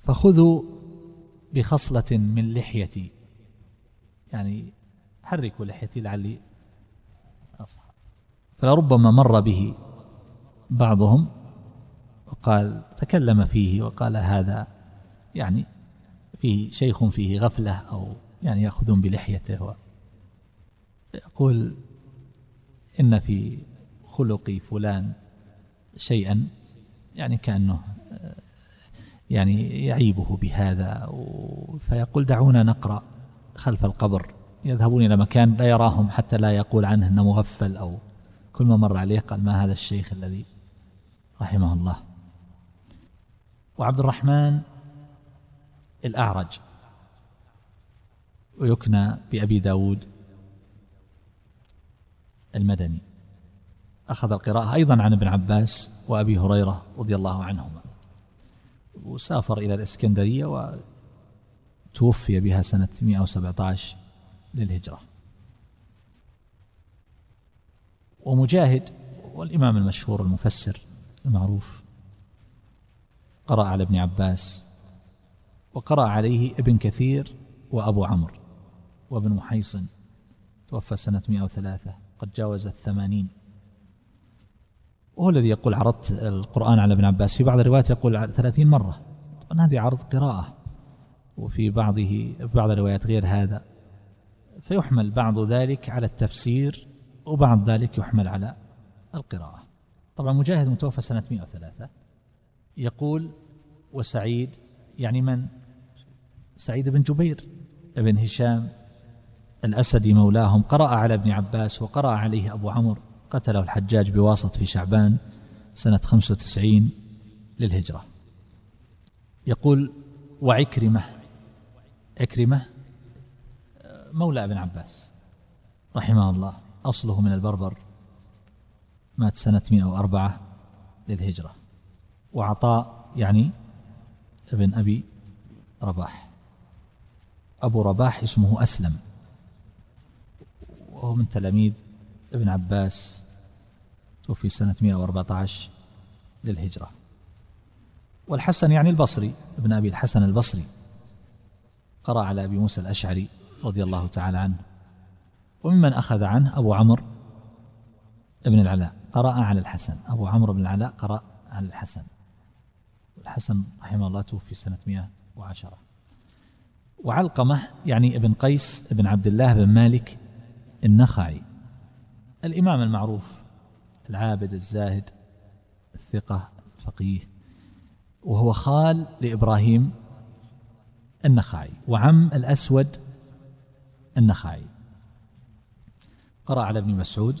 فخذوا بخصلة من لحيتي. يعني حركوا لحيتي لعلي أصحى. فلربما مر به بعضهم وقال تكلم فيه وقال هذا يعني فيه شيخ فيه غفلة أو يعني يأخذون بلحيته. يقول إن في خلق فلان شيئا يعني كأنه يعني يعيبه بهذا فيقول دعونا نقرأ خلف القبر. يذهبون إلى مكان لا يراهم حتى لا يقول عنه أنه مغفل أو كل ما مر عليه قال ما هذا الشيخ الذي رحمه الله. وعبد الرحمن الأعرج ويكنى بأبي داود المدني. أخذ القراءة أيضا عن ابن عباس وأبي هريرة رضي الله عنهما. وسافر إلى الإسكندرية وتوفي بها سنة 117 للهجرة. ومجاهد والإمام المشهور المفسر المعروف قرأ على ابن عباس وقرأ عليه ابن كثير وأبو عمرو وابن محيصن. توفى سنة 103 قد جاوز الثمانين. وهو الذي يقول عرضت القرآن على ابن عباس. في بعض الروايات يقول ثلاثين مرة. طبعا هذه عرض قراءة. وفي بعضه في بعض الروايات غير هذا. فيحمل بعض ذلك على التفسير وبعض ذلك يحمل على القراءة. طبعا مجاهد متوفى سنة 103 يقول وسعيد يعني من؟ سعيد بن جبير ابن هشام الأسدي مولاهم. قرأ على ابن عباس وقرأ عليه أبو عمرو. قتله الحجاج بواسط في شعبان سنة 95 للهجرة. يقول وعكرمة عكرمة مولى ابن عباس رحمه الله أصله من البربر مات سنة 104 للهجرة. وعطاء يعني ابن أبي رباح. أبو رباح اسمه أسلم وهو من تلاميذ ابن عباس توفي سنة 114 للهجرة. والحسن يعني البصري ابن أبي الحسن البصري. قرأ على أبي موسى الأشعري رضي الله تعالى عنه. وممن أخذ عنه أبو عمرو ابن العلاء. قرأ على الحسن. أبو عمرو بن العلاء قرأ على الحسن. الحسن رحمه الله توفي سنة 110 وعلقمة يعني ابن قيس ابن عبد الله بن مالك النخعي. الإمام المعروف العابد الزاهد الثقة الفقيه وهو خال لإبراهيم النخعي وعم الأسود النخعي. قرأ على ابن مسعود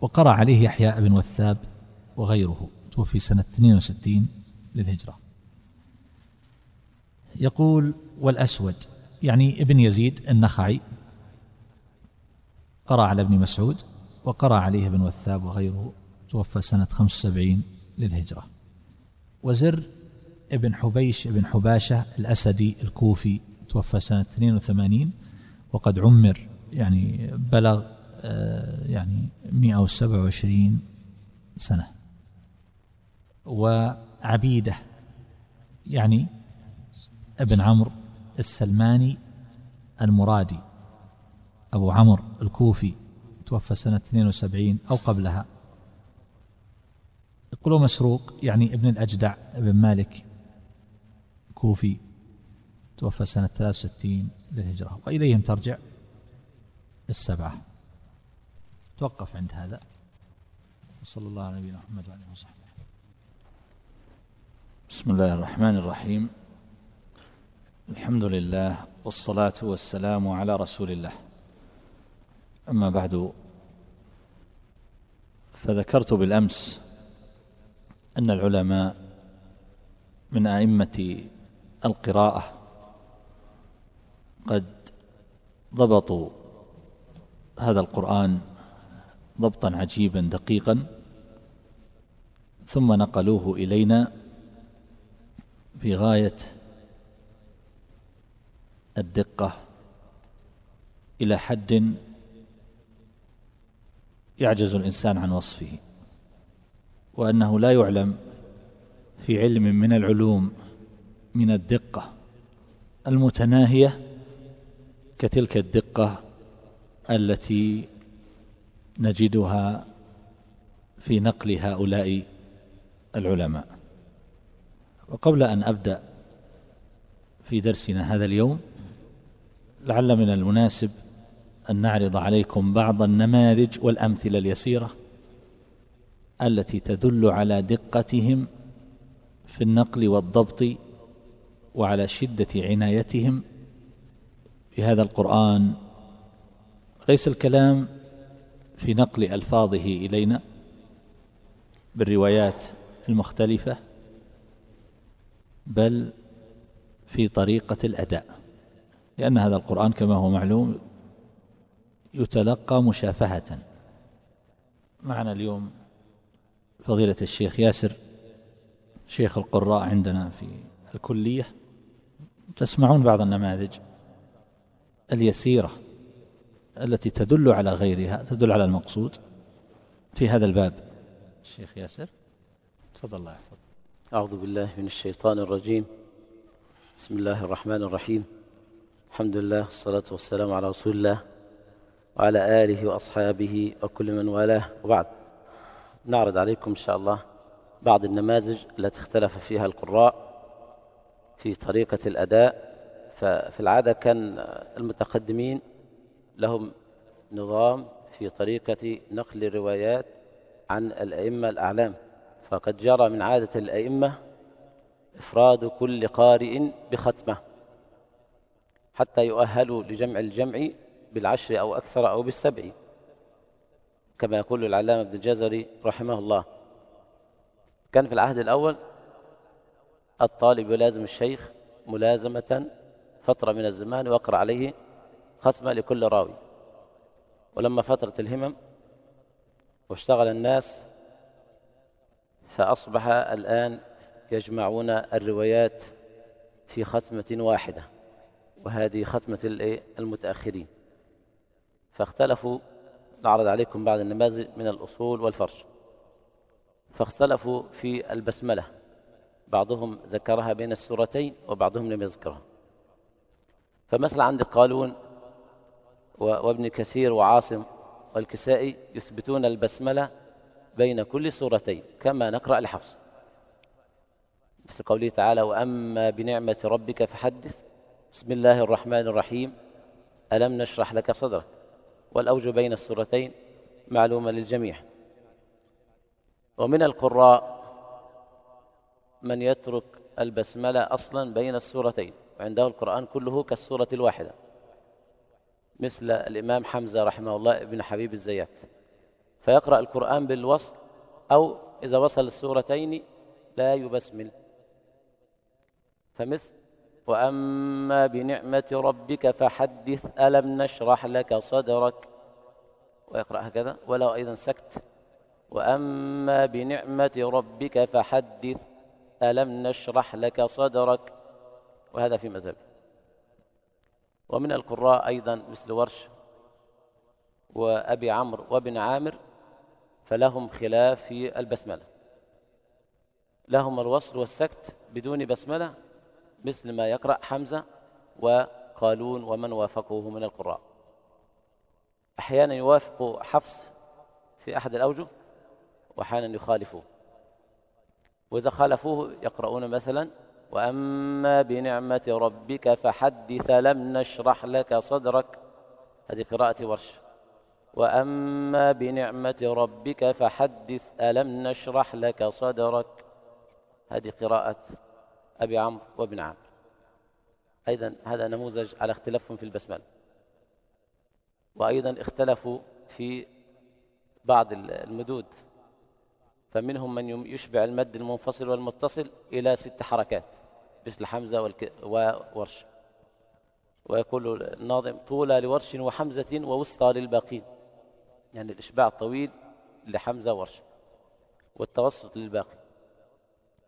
وقرأ عليه يحيى بن وثاب وغيره توفي سنة 62 للهجرة. يقول والأسود يعني ابن يزيد النخعي. قرأ على ابن مسعود وقرأ عليه ابن وثاب وغيره توفى سنة 75 للهجرة. وزر ابن حبيش ابن حباشة الأسدي الكوفي توفى سنة 82 وقد عمر يعني بلغ آه، يعني 127 سنة. وعبيدة يعني ابن عمرو السلماني المرادي أبو عمرو الكوفي توفى سنة 72 أو قبلها. يقولوا مسروق يعني ابن الأجدع ابن مالك كوفي توفى سنة 63 للهجرة وإليهم ترجع السبعة. توقف عند هذا. وصلى الله على نبينا محمد وعلى آله وصحبه. بسم الله الرحمن الرحيم. الحمد لله والصلاة والسلام على رسول الله. أما بعد فذكرت بالأمس أن العلماء من أئمة القراءة قد ضبطوا هذا القرآن ضبطا عجيبا دقيقا ثم نقلوه إلينا في غاية الدقة إلى حد يعجز الإنسان عن وصفه وأنه لا يعلم في علم من العلوم من الدقة المتناهية كتلك الدقة التي نجدها في نقل هؤلاء العلماء. وقبل أن أبدأ في درسنا هذا اليوم لعل من المناسب أن نعرض عليكم بعض النماذج والأمثلة اليسيرة التي تدل على دقتهم في النقل والضبط وعلى شدة عنايتهم بهذا القرآن. ليس الكلام في نقل ألفاظه إلينا بالروايات المختلفة بل في طريقة الأداء لأن هذا القرآن كما هو معلوم يتلقى مشافهة. معنا اليوم فضيلة الشيخ ياسر شيخ القراء عندنا في الكلية. تسمعون بعض النماذج اليسيرة التي تدل على غيرها تدل على المقصود في هذا الباب. الشيخ ياسر تفضل الله يحفظ أعوذ بالله من الشيطان الرجيم. بسم الله الرحمن الرحيم. الحمد لله والصلاة والسلام على رسول الله. وعلى آله وأصحابه وكل من والاه. وبعد. نعرض عليكم إن شاء الله بعض النماذج التي اختلف فيها القراء في طريقة الأداء. ففي العادة كان المتقدمين لهم نظام في طريقة نقل الروايات عن الأئمة الأعلام. فقد جرى من عادة الأئمة إفراد كل قارئ بختمة حتى يؤهلوا لجمع الجمع بالعشر أو أكثر أو بالسبع كما يقول العلامة ابن الجزري رحمه الله. كان في العهد الأول الطالب يلازم الشيخ ملازمة فترة من الزمان ويقرأ عليه ختمة لكل راوي. ولما فترة الهمم واشتغل الناس فأصبح الآن يجمعون الروايات في ختمة واحدة وهذه ختمة المتأخرين. فاختلفوا نعرض عليكم بعض النماذج من الأصول والفرش. فاختلفوا في البسملة. بعضهم ذكرها بين السورتين وبعضهم لم يذكرها. فمثلا عند قالون وابن كثير وعاصم والكسائي يثبتون البسملة بين كل سورتين كما نقرأ لحفص مثل قوله تعالى وأما بنعمة ربك فحدث. بسم الله الرحمن الرحيم. ألم نشرح لك صدرك؟ والأوج بين السورتين معلومة للجميع. ومن القراء من يترك البسملة أصلا بين السورتين وعنده القرآن كله كالسورة الواحدة مثل الإمام حمزة رحمه الله ابن حبيب الزيات. فيقرأ القرآن بالوصل أو إذا وصل السورتين لا يبسمل. فمثل وأما بنعمة ربك فحدث ألم نشرح لك صدرك. ويقرأ هكذا ولو أيضا سكت. وأما بنعمة ربك فحدث ألم نشرح لك صدرك. وهذا في مذهب. ومن القراء أيضا مثل ورش وأبي عمرو وابن عامر فلهم خلاف في البسملة. لهم الوصل والسكت بدون بسملة مثل ما يقرأ حمزة وقالون ومن وافقه من القراء. أحيانا يوافق حفص في أحد الأوجه وأحيانا يخالفه وإذا خالفوه يقرؤون مثلا وأما بنعمة ربك فحدث لم نشرح لك صدرك. هذه قراءة ورش. وأما بنعمة ربك فحدث ألم نشرح لك صدرك. هذه قراءة أبي عمرو وابن عمرو أيضا هذا نموذج على اختلافهم في البسملة. وأيضا اختلفوا في بعض المدود. فمنهم من يشبع المد المنفصل والمتصل إلى ست حركات مثل حمزة وورش ويقول الناظم طولى لورش وحمزة ووسطى للباقين. يعني الإشباع الطويل لحمزة ورش والتوسط للباقي.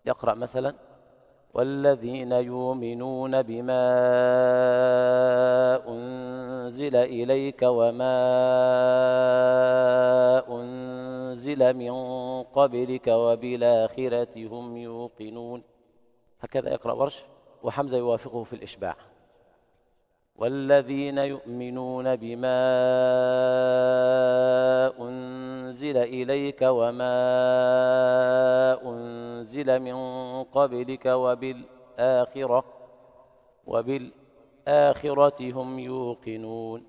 يقرأ مثلا والذين يؤمنون بما أنزل إليك وما أنزل من قبلك وبالآخرة هم يوقنون. هكذا يقرأ ورش وحمزة يوافقه في الإشباع. والذين يؤمنون بما أنزل إليك وما أنزل من قبلك وبالآخرة وبالآخرة هم يوقنون.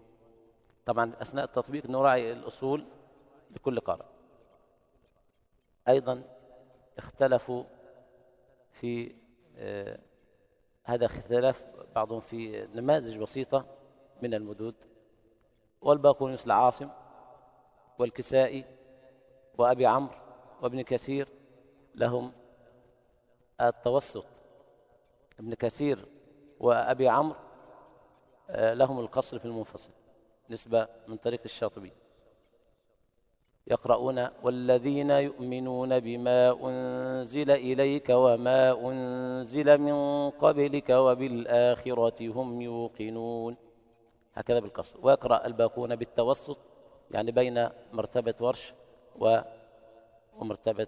طبعا أثناء التطبيق نراعي الأصول لكل قارئ أيضا اختلفوا في آه هذا اختلاف بعضهم في نماذج بسيطة من المدود. والباقون مثل عاصم والكسائي وأبي عمرو وابن كثير لهم التوسط. ابن كثير وأبي عمرو آه، لهم القصر في المنفصل نسبة من طريق الشاطبي. يقرؤون والذين يؤمنون بما أنزل إليك وما أنزل من قبلك وبالآخرة هم يوقنون. هكذا بالقصر. ويقرأ الباقون بالتوسط يعني بين مرتبة ورش ومرتبة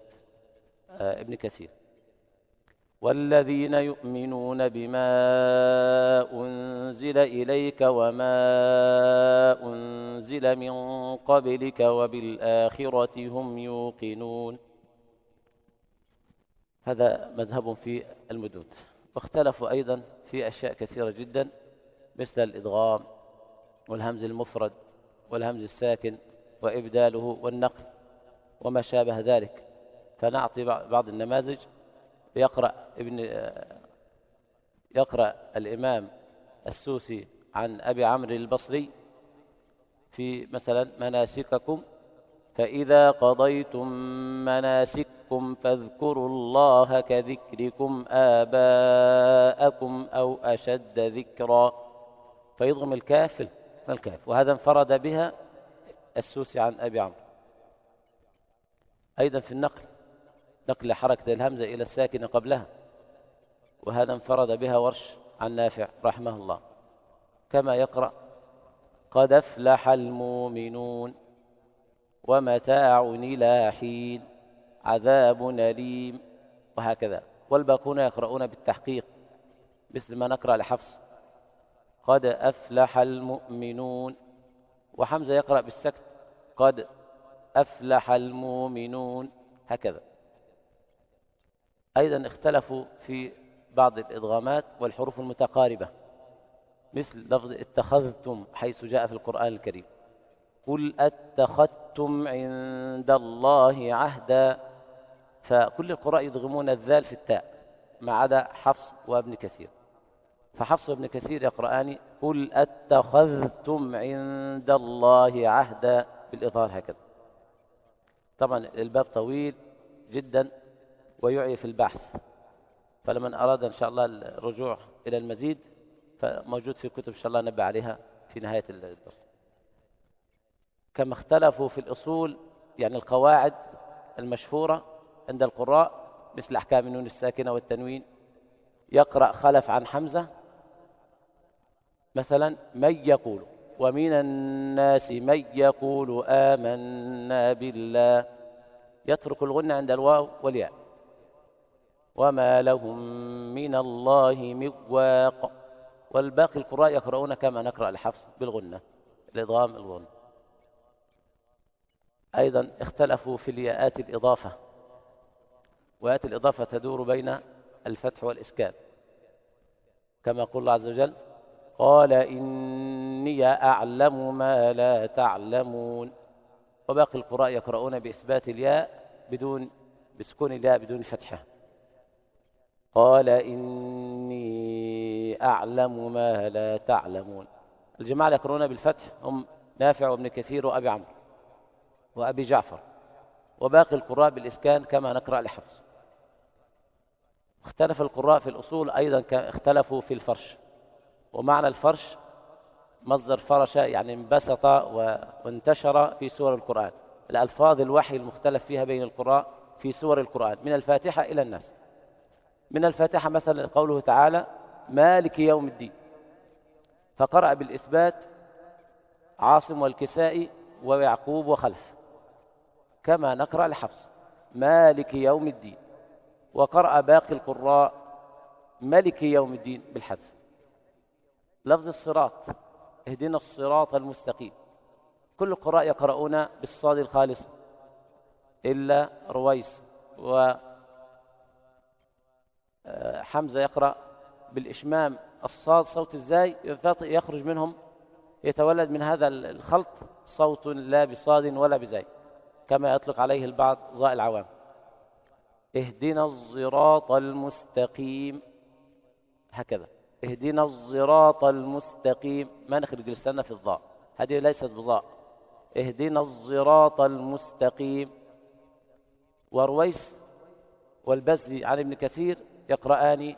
آه، ابن كثير. والذين يؤمنون بما أنزل إليك وما أنزل من قبلك وبالآخرة هم يوقنون. هذا مذهب في المدود. واختلفوا أيضا في أشياء كثيرة جدا مثل الإدغام والهمز المفرد والهمز الساكن وإبداله والنقل. وما شابه ذلك. فنعطي بعض النماذج. يقرأ ابن يقرأ الإمام السوسي عن أبي عمرو البصري في مثلا مناسككم فإذا قضيتم مناسككم فاذكروا الله كذكركم آباءكم أو أشد ذكرا. فيضغم الكاف الكاف؟ وهذا انفرد بها السوسي عن أبي عمرو. أيضا في النقل نقل حركة الهمزة إلى الساكن قبلها وهذا انفرد بها ورش عن نافع رحمه الله. كما يقرأ قد أفلح المؤمنون ومتاع إلى حين عذاب أليم وهكذا. والباقون يقرؤون بالتحقيق مثل ما نقرأ لحفص قد أفلح المؤمنون وحمزة يقرأ بالسكت قد أفلح المؤمنون. هكذا. أيضا اختلفوا في بعض الإدغامات والحروف المتقاربة. مثل لفظ اتخذتم حيث جاء في القرآن الكريم. قل أتخذتم عند الله عهدا. فكل القراء يدغمون الذال في التاء ما عدا حفص وابن كثير. فحفص وابن كثير يقرآن قل أتخذتم عند الله عهدا. بالإظهار هكذا. طبعا الباب طويل جدا ويعي في البحث. فلمن أراد إن شاء الله الرجوع إلى المزيد فموجود في كتب إن شاء الله نبع عليها في نهاية الدرس. كما اختلفوا في الأصول يعني القواعد المشهورة عند القراء مثل أحكام النون الساكنة والتنوين. يقرأ خلف عن حمزة مثلا من يقول؟ ومن الناس من يقول آمنا بالله. يترك الغنة عند الواو والياء. وما لهم من الله من واق. والباقي القراء يقرؤون كما نقرأ الحفص بالغنة الإضغام الغنة أيضا اختلفوا في الياءات الإضافة. وآيات الإضافة تدور بين الفتح والإسكان. كما يقول الله عز وجل قال إني أعلم ما لا تعلمون. وباقي القراء يقرؤون بإثبات الياء بدون بسكون الياء بدون فتحة. قال إني أعلم ما لا تعلمون. الجماعة يقرؤون بالفتح هم نافع وابن كثير وأبي عمرو وأبي جعفر. وباقي القراء بالإسكان كما نقرأ لحفص اختلف القراء في الأصول أيضا اختلفوا في الفرش. ومعنى الفرش مصدر فرش يعني انبسط وانتشر في سور القرآن. الألفاظ الوحي المختلف فيها بين القراء في سور القرآن. من الفاتحة إلى الناس. من الفاتحة مثلا قوله تعالى مالك يوم الدين. فقرأ بالإثبات عاصم والكسائي ويعقوب وخلف. كما نقرأ لحفص مالك يوم الدين. وقرأ باقي القراء ملك يوم الدين بالحذف. لفظ الصراط اهدنا الصراط المستقيم. كل القراء يقرؤون بالصاد الخالص إلا رويس و آه، حمزة يقرأ بالإشمام. الصاد صوت الزاي يخرج منهم يتولد من هذا الخلط صوت لا بصاد ولا بزاي كما يطلق عليه البعض ظاء العوام. اهدنا الصراط المستقيم. هكذا. اهدنا الصراط المستقيم. ما نخرج لساننا في الضاء. هذه ليست بضاء. اهدنا الصراط المستقيم. ورويس والبزي عن ابن كثير يقرآن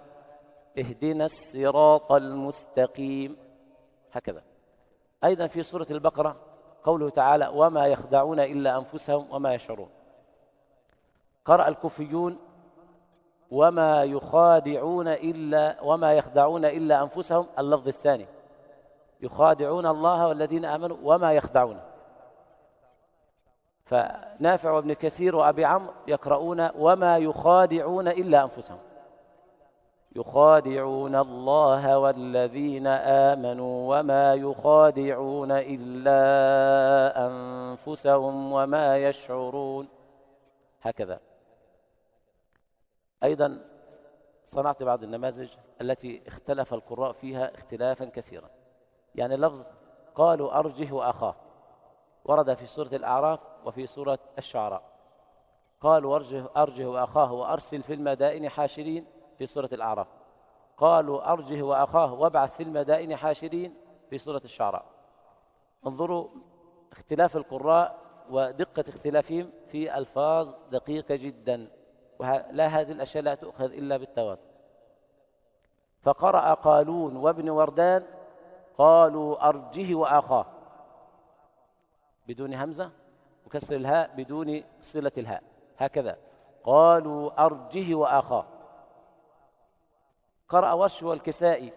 اهدنا الصراط المستقيم. هكذا. أيضا في سورة البقرة قوله تعالى وما يخدعون إلا أنفسهم وما يشعرون. قرأ الكوفيون وما يخادعون إلا وما يخدعون إلا أنفسهم اللفظ الثاني. يخادعون الله والذين آمنوا وما يخدعون. فنافع وابن كثير وأبي عمرو يقرؤون وما يخادعون إلا أنفسهم. يخادعون الله والذين آمنوا وما يخادعون إلا أنفسهم وما يشعرون. هكذا. أيضا صنعت بعض النماذج التي اختلف القراء فيها اختلافا كثيرا. يعني لفظ قالوا أرجه وأخاه ورد في سورة الأعراف وفي سورة الشعراء. قالوا أرجه, أرجه وأخاه وأرسل في المدائن حاشرين في سورة الأعراف. قالوا أرجه وأخاه وابعث في المدائن حاشرين في سورة الشعراء. انظروا اختلاف القراء ودقة اختلافهم في ألفاظ دقيقة جدا. ولا هذه الأشياء لا تؤخذ إلا بالتواتر. فقرأ قالون وابن وردان قالوا أرجه وأخاه. بدون همزة وكسر الهاء بدون صلة الهاء. هكذا. قالوا أرجه وأخاه. قرأ وش والكسائي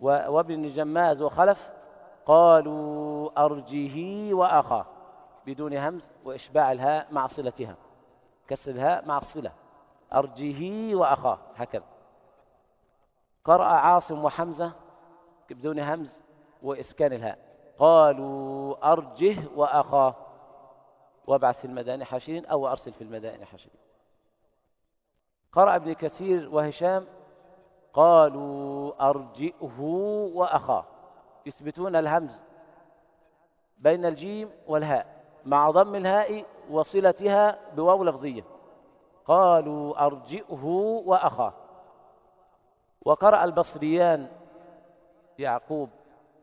وابن جماز وخلف قالوا أرجه وأخاه. بدون همز وإشباع الهاء مع صلتها. كسر الهاء مع الصلة. أرجه وأخاه. هكذا. قرأ عاصم وحمزة بدون همز وإسكان الهاء. قالوا أرجه وأخاه. وابعث في المدائن حاشرين أو أرسل في المدائن حاشرين. قرأ ابن كثير وهشام. قالوا أرجئه وأخاه. يثبتون الهمز بين الجيم والهاء. مع ضم الهاء وصلتها بواو لفظية قالوا أرجئه وأخاه. وقرأ البصريان يعقوب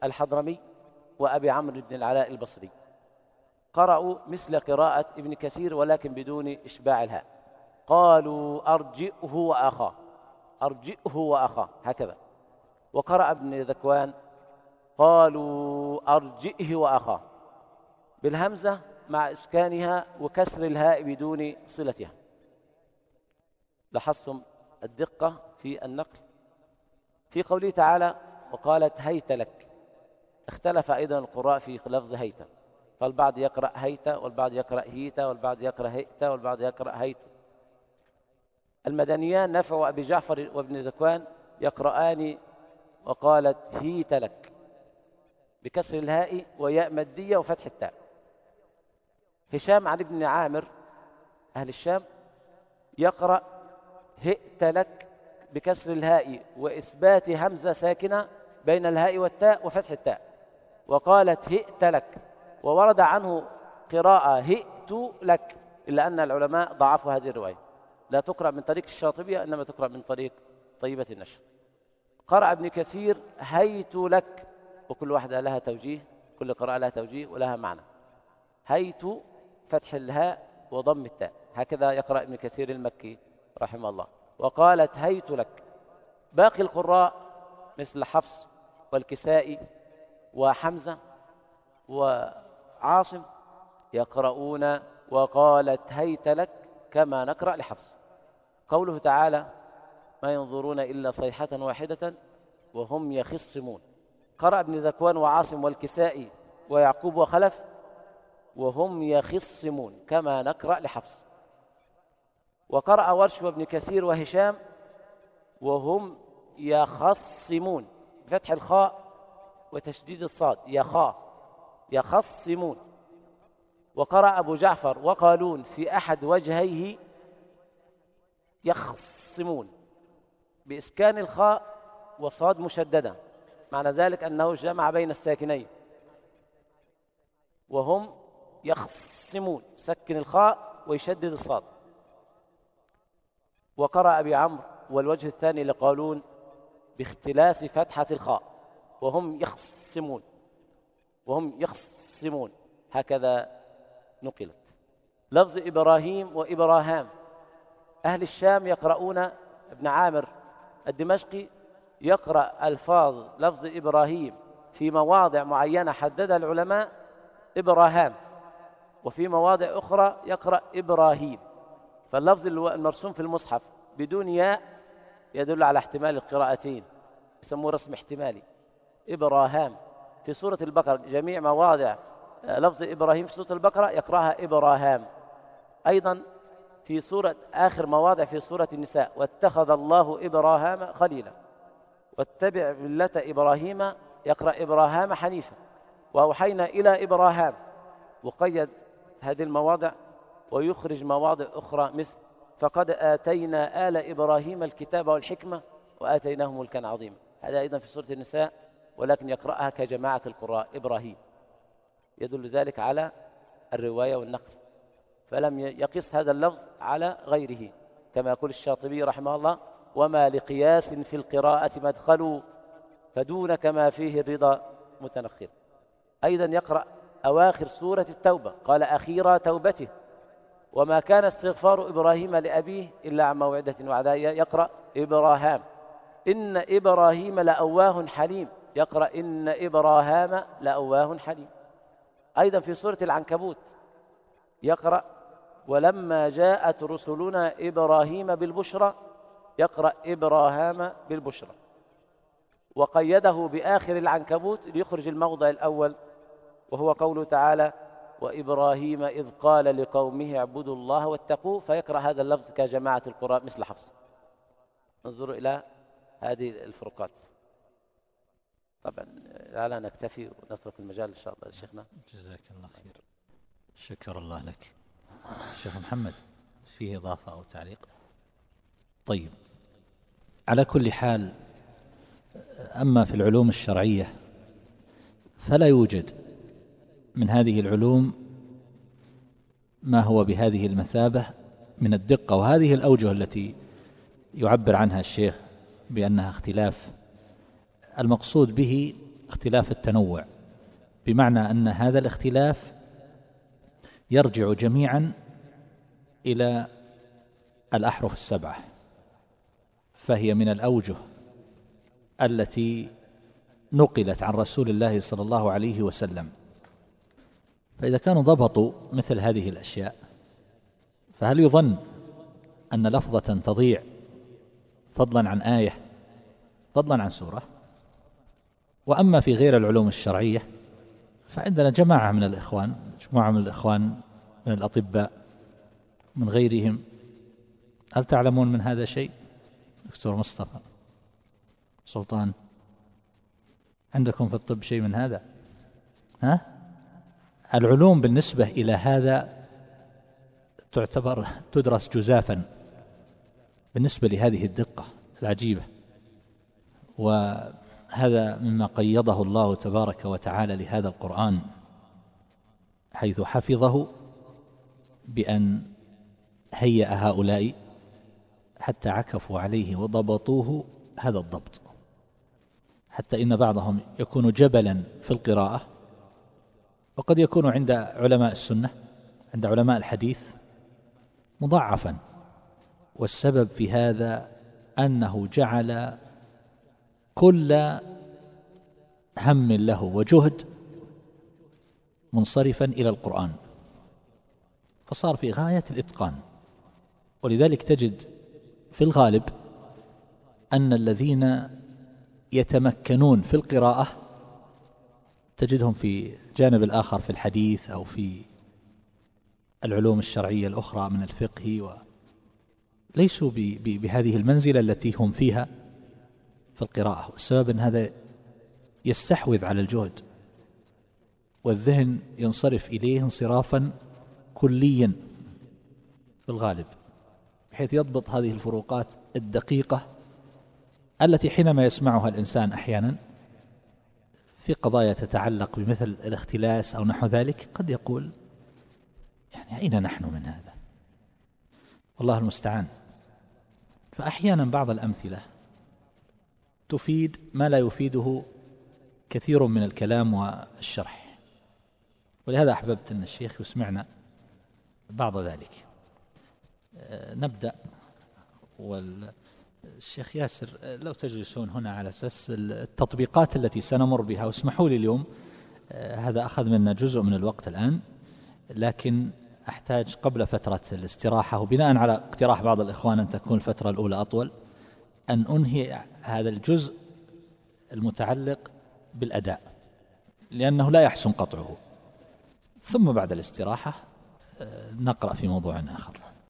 الحضرمي وأبي عمرو بن العلاء البصري. قرأوا مثل قراءة ابن كثير ولكن بدون إشباع الهاء. قالوا أرجئه وأخاه. أرجئه وأخاه. هكذا. وقرأ ابن ذكوان قالوا أرجئه وأخاه. بالهمزة مع إسكانها وكسر الهاء بدون صلتها. لاحظتم الدقة في النقل؟ في قوله تعالى وقالت هيت لك اختلف أيضا القراء في لفظ هيت. فالبعض يقرأ هيت والبعض يقرأ هيت والبعض يقرأ هيت والبعض يقرأ هيت. المدنيان نفع وأبي جعفر وابن زكوان يقرآن وقالت هيت لك بكسر الهاء وياء مدية وفتح التاء. هشام عن ابن عامر أهل الشام يقرأ هئت لك بكسر الهاء وإثبات همزة ساكنة بين الهاء والتاء وفتح التاء وقالت هئت لك وورد عنه قراءة هئت لك إلا أن العلماء ضعفوا هذه الرواية. لا تقرأ من طريق الشاطبية إنما تقرأ من طريق طيبة النشر. قرأ ابن كثير هيت لك وكل واحدة لها توجيه كل قراءة لها توجيه ولها معنى. هيت فتح الهاء وضم التاء. هكذا يقرأ ابن كثير المكي رحمه الله. وقالت هيت لك. باقي القراء مثل حفص والكسائي وحمزة وعاصم يقرؤون وقالت هيت لك كما نقرأ لحفص. قوله تعالى ما ينظرون إلا صيحة واحدة وهم يخصمون قرأ ابن ذكوان وعاصم والكسائي ويعقوب وخلف وهم يخصمون كما نقرأ لحفص. وقرأ ورش وابن كثير وهشام وهم يخصمون. فتح الخاء وتشديد الصاد يخا يخصمون. وقرأ أبو جعفر وقالون في أحد وجهيه يخصمون. بإسكان الخاء وصاد مشددة. معنى ذلك أنه جمع بين الساكنين. وهم يخصمون سكن الخاء ويشدد الصاد. وقرأ أبي عمرو والوجه الثاني لقالون باختلاس فتحة الخاء وهم يخصمون وهم يخصمون. هكذا نقلت. لفظ إبراهيم وإبراهام. أهل الشام يقرؤون ابن عامر الدمشقي يقرأ ألفاظ لفظ إبراهيم في مواضع معينة حددها العلماء إبراهام. وفي مواضع أخرى يقرأ إبراهيم. فاللفظ المرسوم في المصحف بدون ياء يدل على احتمال القراءتين يسموه رسم احتمالي. إبراهام في سورة البقرة جميع مواضع آه، لفظ إبراهيم في سورة البقرة يقرأها إبراهام. أيضا في سورة آخر مواضع في سورة النساء واتخذ الله إبراهام خليلا. واتبع ملة إبراهيم يقرأ إبراهام حنيفا. وأوحينا إلى إبراهام وقيد هذه المواضع ويخرج مواضع أخرى مثل فقد آتينا آل إبراهيم الكتاب والحكمة وآتيناهم ملكا عظيما. هذا أيضا في سورة النساء ولكن يقرأها كجماعة القراء. إبراهيم يدل ذلك على الرواية والنقل. فلم يقص هذا اللفظ على غيره كما يقول الشاطبي رحمه الله وما لقياس في القراءة مدخل فدون كما فيه الرضا متنخل. أيضا يقرأ أواخر سورة التوبة. قال أخيرا توبته. وما كان استغفار إبراهيم لأبيه إلا عن موعدة وعداء يقرأ إبراهام. إن إبراهيم لأواه حليم. يقرأ إن إبراهام لأواه حليم. أيضا في سورة العنكبوت. يقرأ ولما جاءت رسلنا إبراهيم بالبشرى. يقرأ إبراهام بالبشرى. وقيده بآخر العنكبوت ليخرج الموضع الأول. وهو قوله تعالى وإبراهيم إذ قال لقومه اعبدوا الله واتقوه فيقرأ هذا اللفظ كجماعة القراء مثل حفص. انظروا إلى هذه الفروقات. طبعا لا نكتفي ونترك المجال إن شاء الله لشيخنا. جزاك الله خير. شكر الله لك. الشيخ محمد فيه إضافة أو تعليق؟ طيب. على كل حال أما في العلوم الشرعية فلا يوجد من هذه العلوم ما هو بهذه المثابة من الدقة وهذه الأوجه التي يعبر عنها الشيخ بأنها اختلاف. المقصود به اختلاف التنوع بمعنى أن هذا الاختلاف يرجع جميعا إلى الأحرف السبعة فهي من الأوجه التي نقلت عن رسول الله صلى الله عليه وسلم. فإذا كانوا ضبطوا مثل هذه الأشياء فهل يظن أن لفظة تضيع فضلا عن آية فضلا عن سورة؟ وأما في غير العلوم الشرعية فعندنا جماعة من الإخوان مجموعة من الإخوان من الأطباء من غيرهم. هل تعلمون من هذا شيء؟ دكتور مصطفى سلطان عندكم في الطب شيء من هذا؟ ها؟ العلوم بالنسبة إلى هذا تعتبر تدرس جزافا بالنسبة لهذه الدقة العجيبة. وهذا مما قيضه الله تبارك وتعالى لهذا القرآن حيث حفظه بأن هيأ هؤلاء حتى عكفوا عليه وضبطوه هذا الضبط. حتى إن بعضهم يكون جبلا في القراءة وقد يكون عند علماء السنة عند علماء الحديث مضاعفا. والسبب في هذا أنه جعل كل هم له وجهد منصرفا إلى القرآن. فصار في غاية الإتقان. ولذلك تجد في الغالب أن الذين يتمكنون في القراءة تجدهم في الجانب الآخر في الحديث أو في العلوم الشرعية الأخرى من الفقه و ليسوا بهذه المنزلة التي هم فيها في القراءة. والسبب أن هذا يستحوذ على الجهد والذهن ينصرف إليه انصرافا كليا في الغالب بحيث يضبط هذه الفروقات الدقيقة التي حينما يسمعها الإنسان أحيانا في قضايا تتعلق بمثل الاختلاس أو نحو ذلك قد يقول يعني أين نحن من هذا؟ والله المستعان. فأحيانا بعض الأمثلة تفيد ما لا يفيده كثير من الكلام والشرح. ولهذا أحببت أن الشيخ يسمعنا بعض ذلك. آه، نبدأ والشيخ ياسر لو تجلسون هنا على أساس التطبيقات التي سنمر بها واسمحوا لي اليوم آه، هذا أخذ منا جزء من الوقت الآن لكن أحتاج قبل فترة الاستراحة وبناء على اقتراح بعض الإخوان أن تكون الفترة الأولى أطول أن أنهي هذا الجزء المتعلق بالأداء لأنه لا يحسن قطعه. ثم بعد الاستراحة آه، نقرأ في موضوع آخر.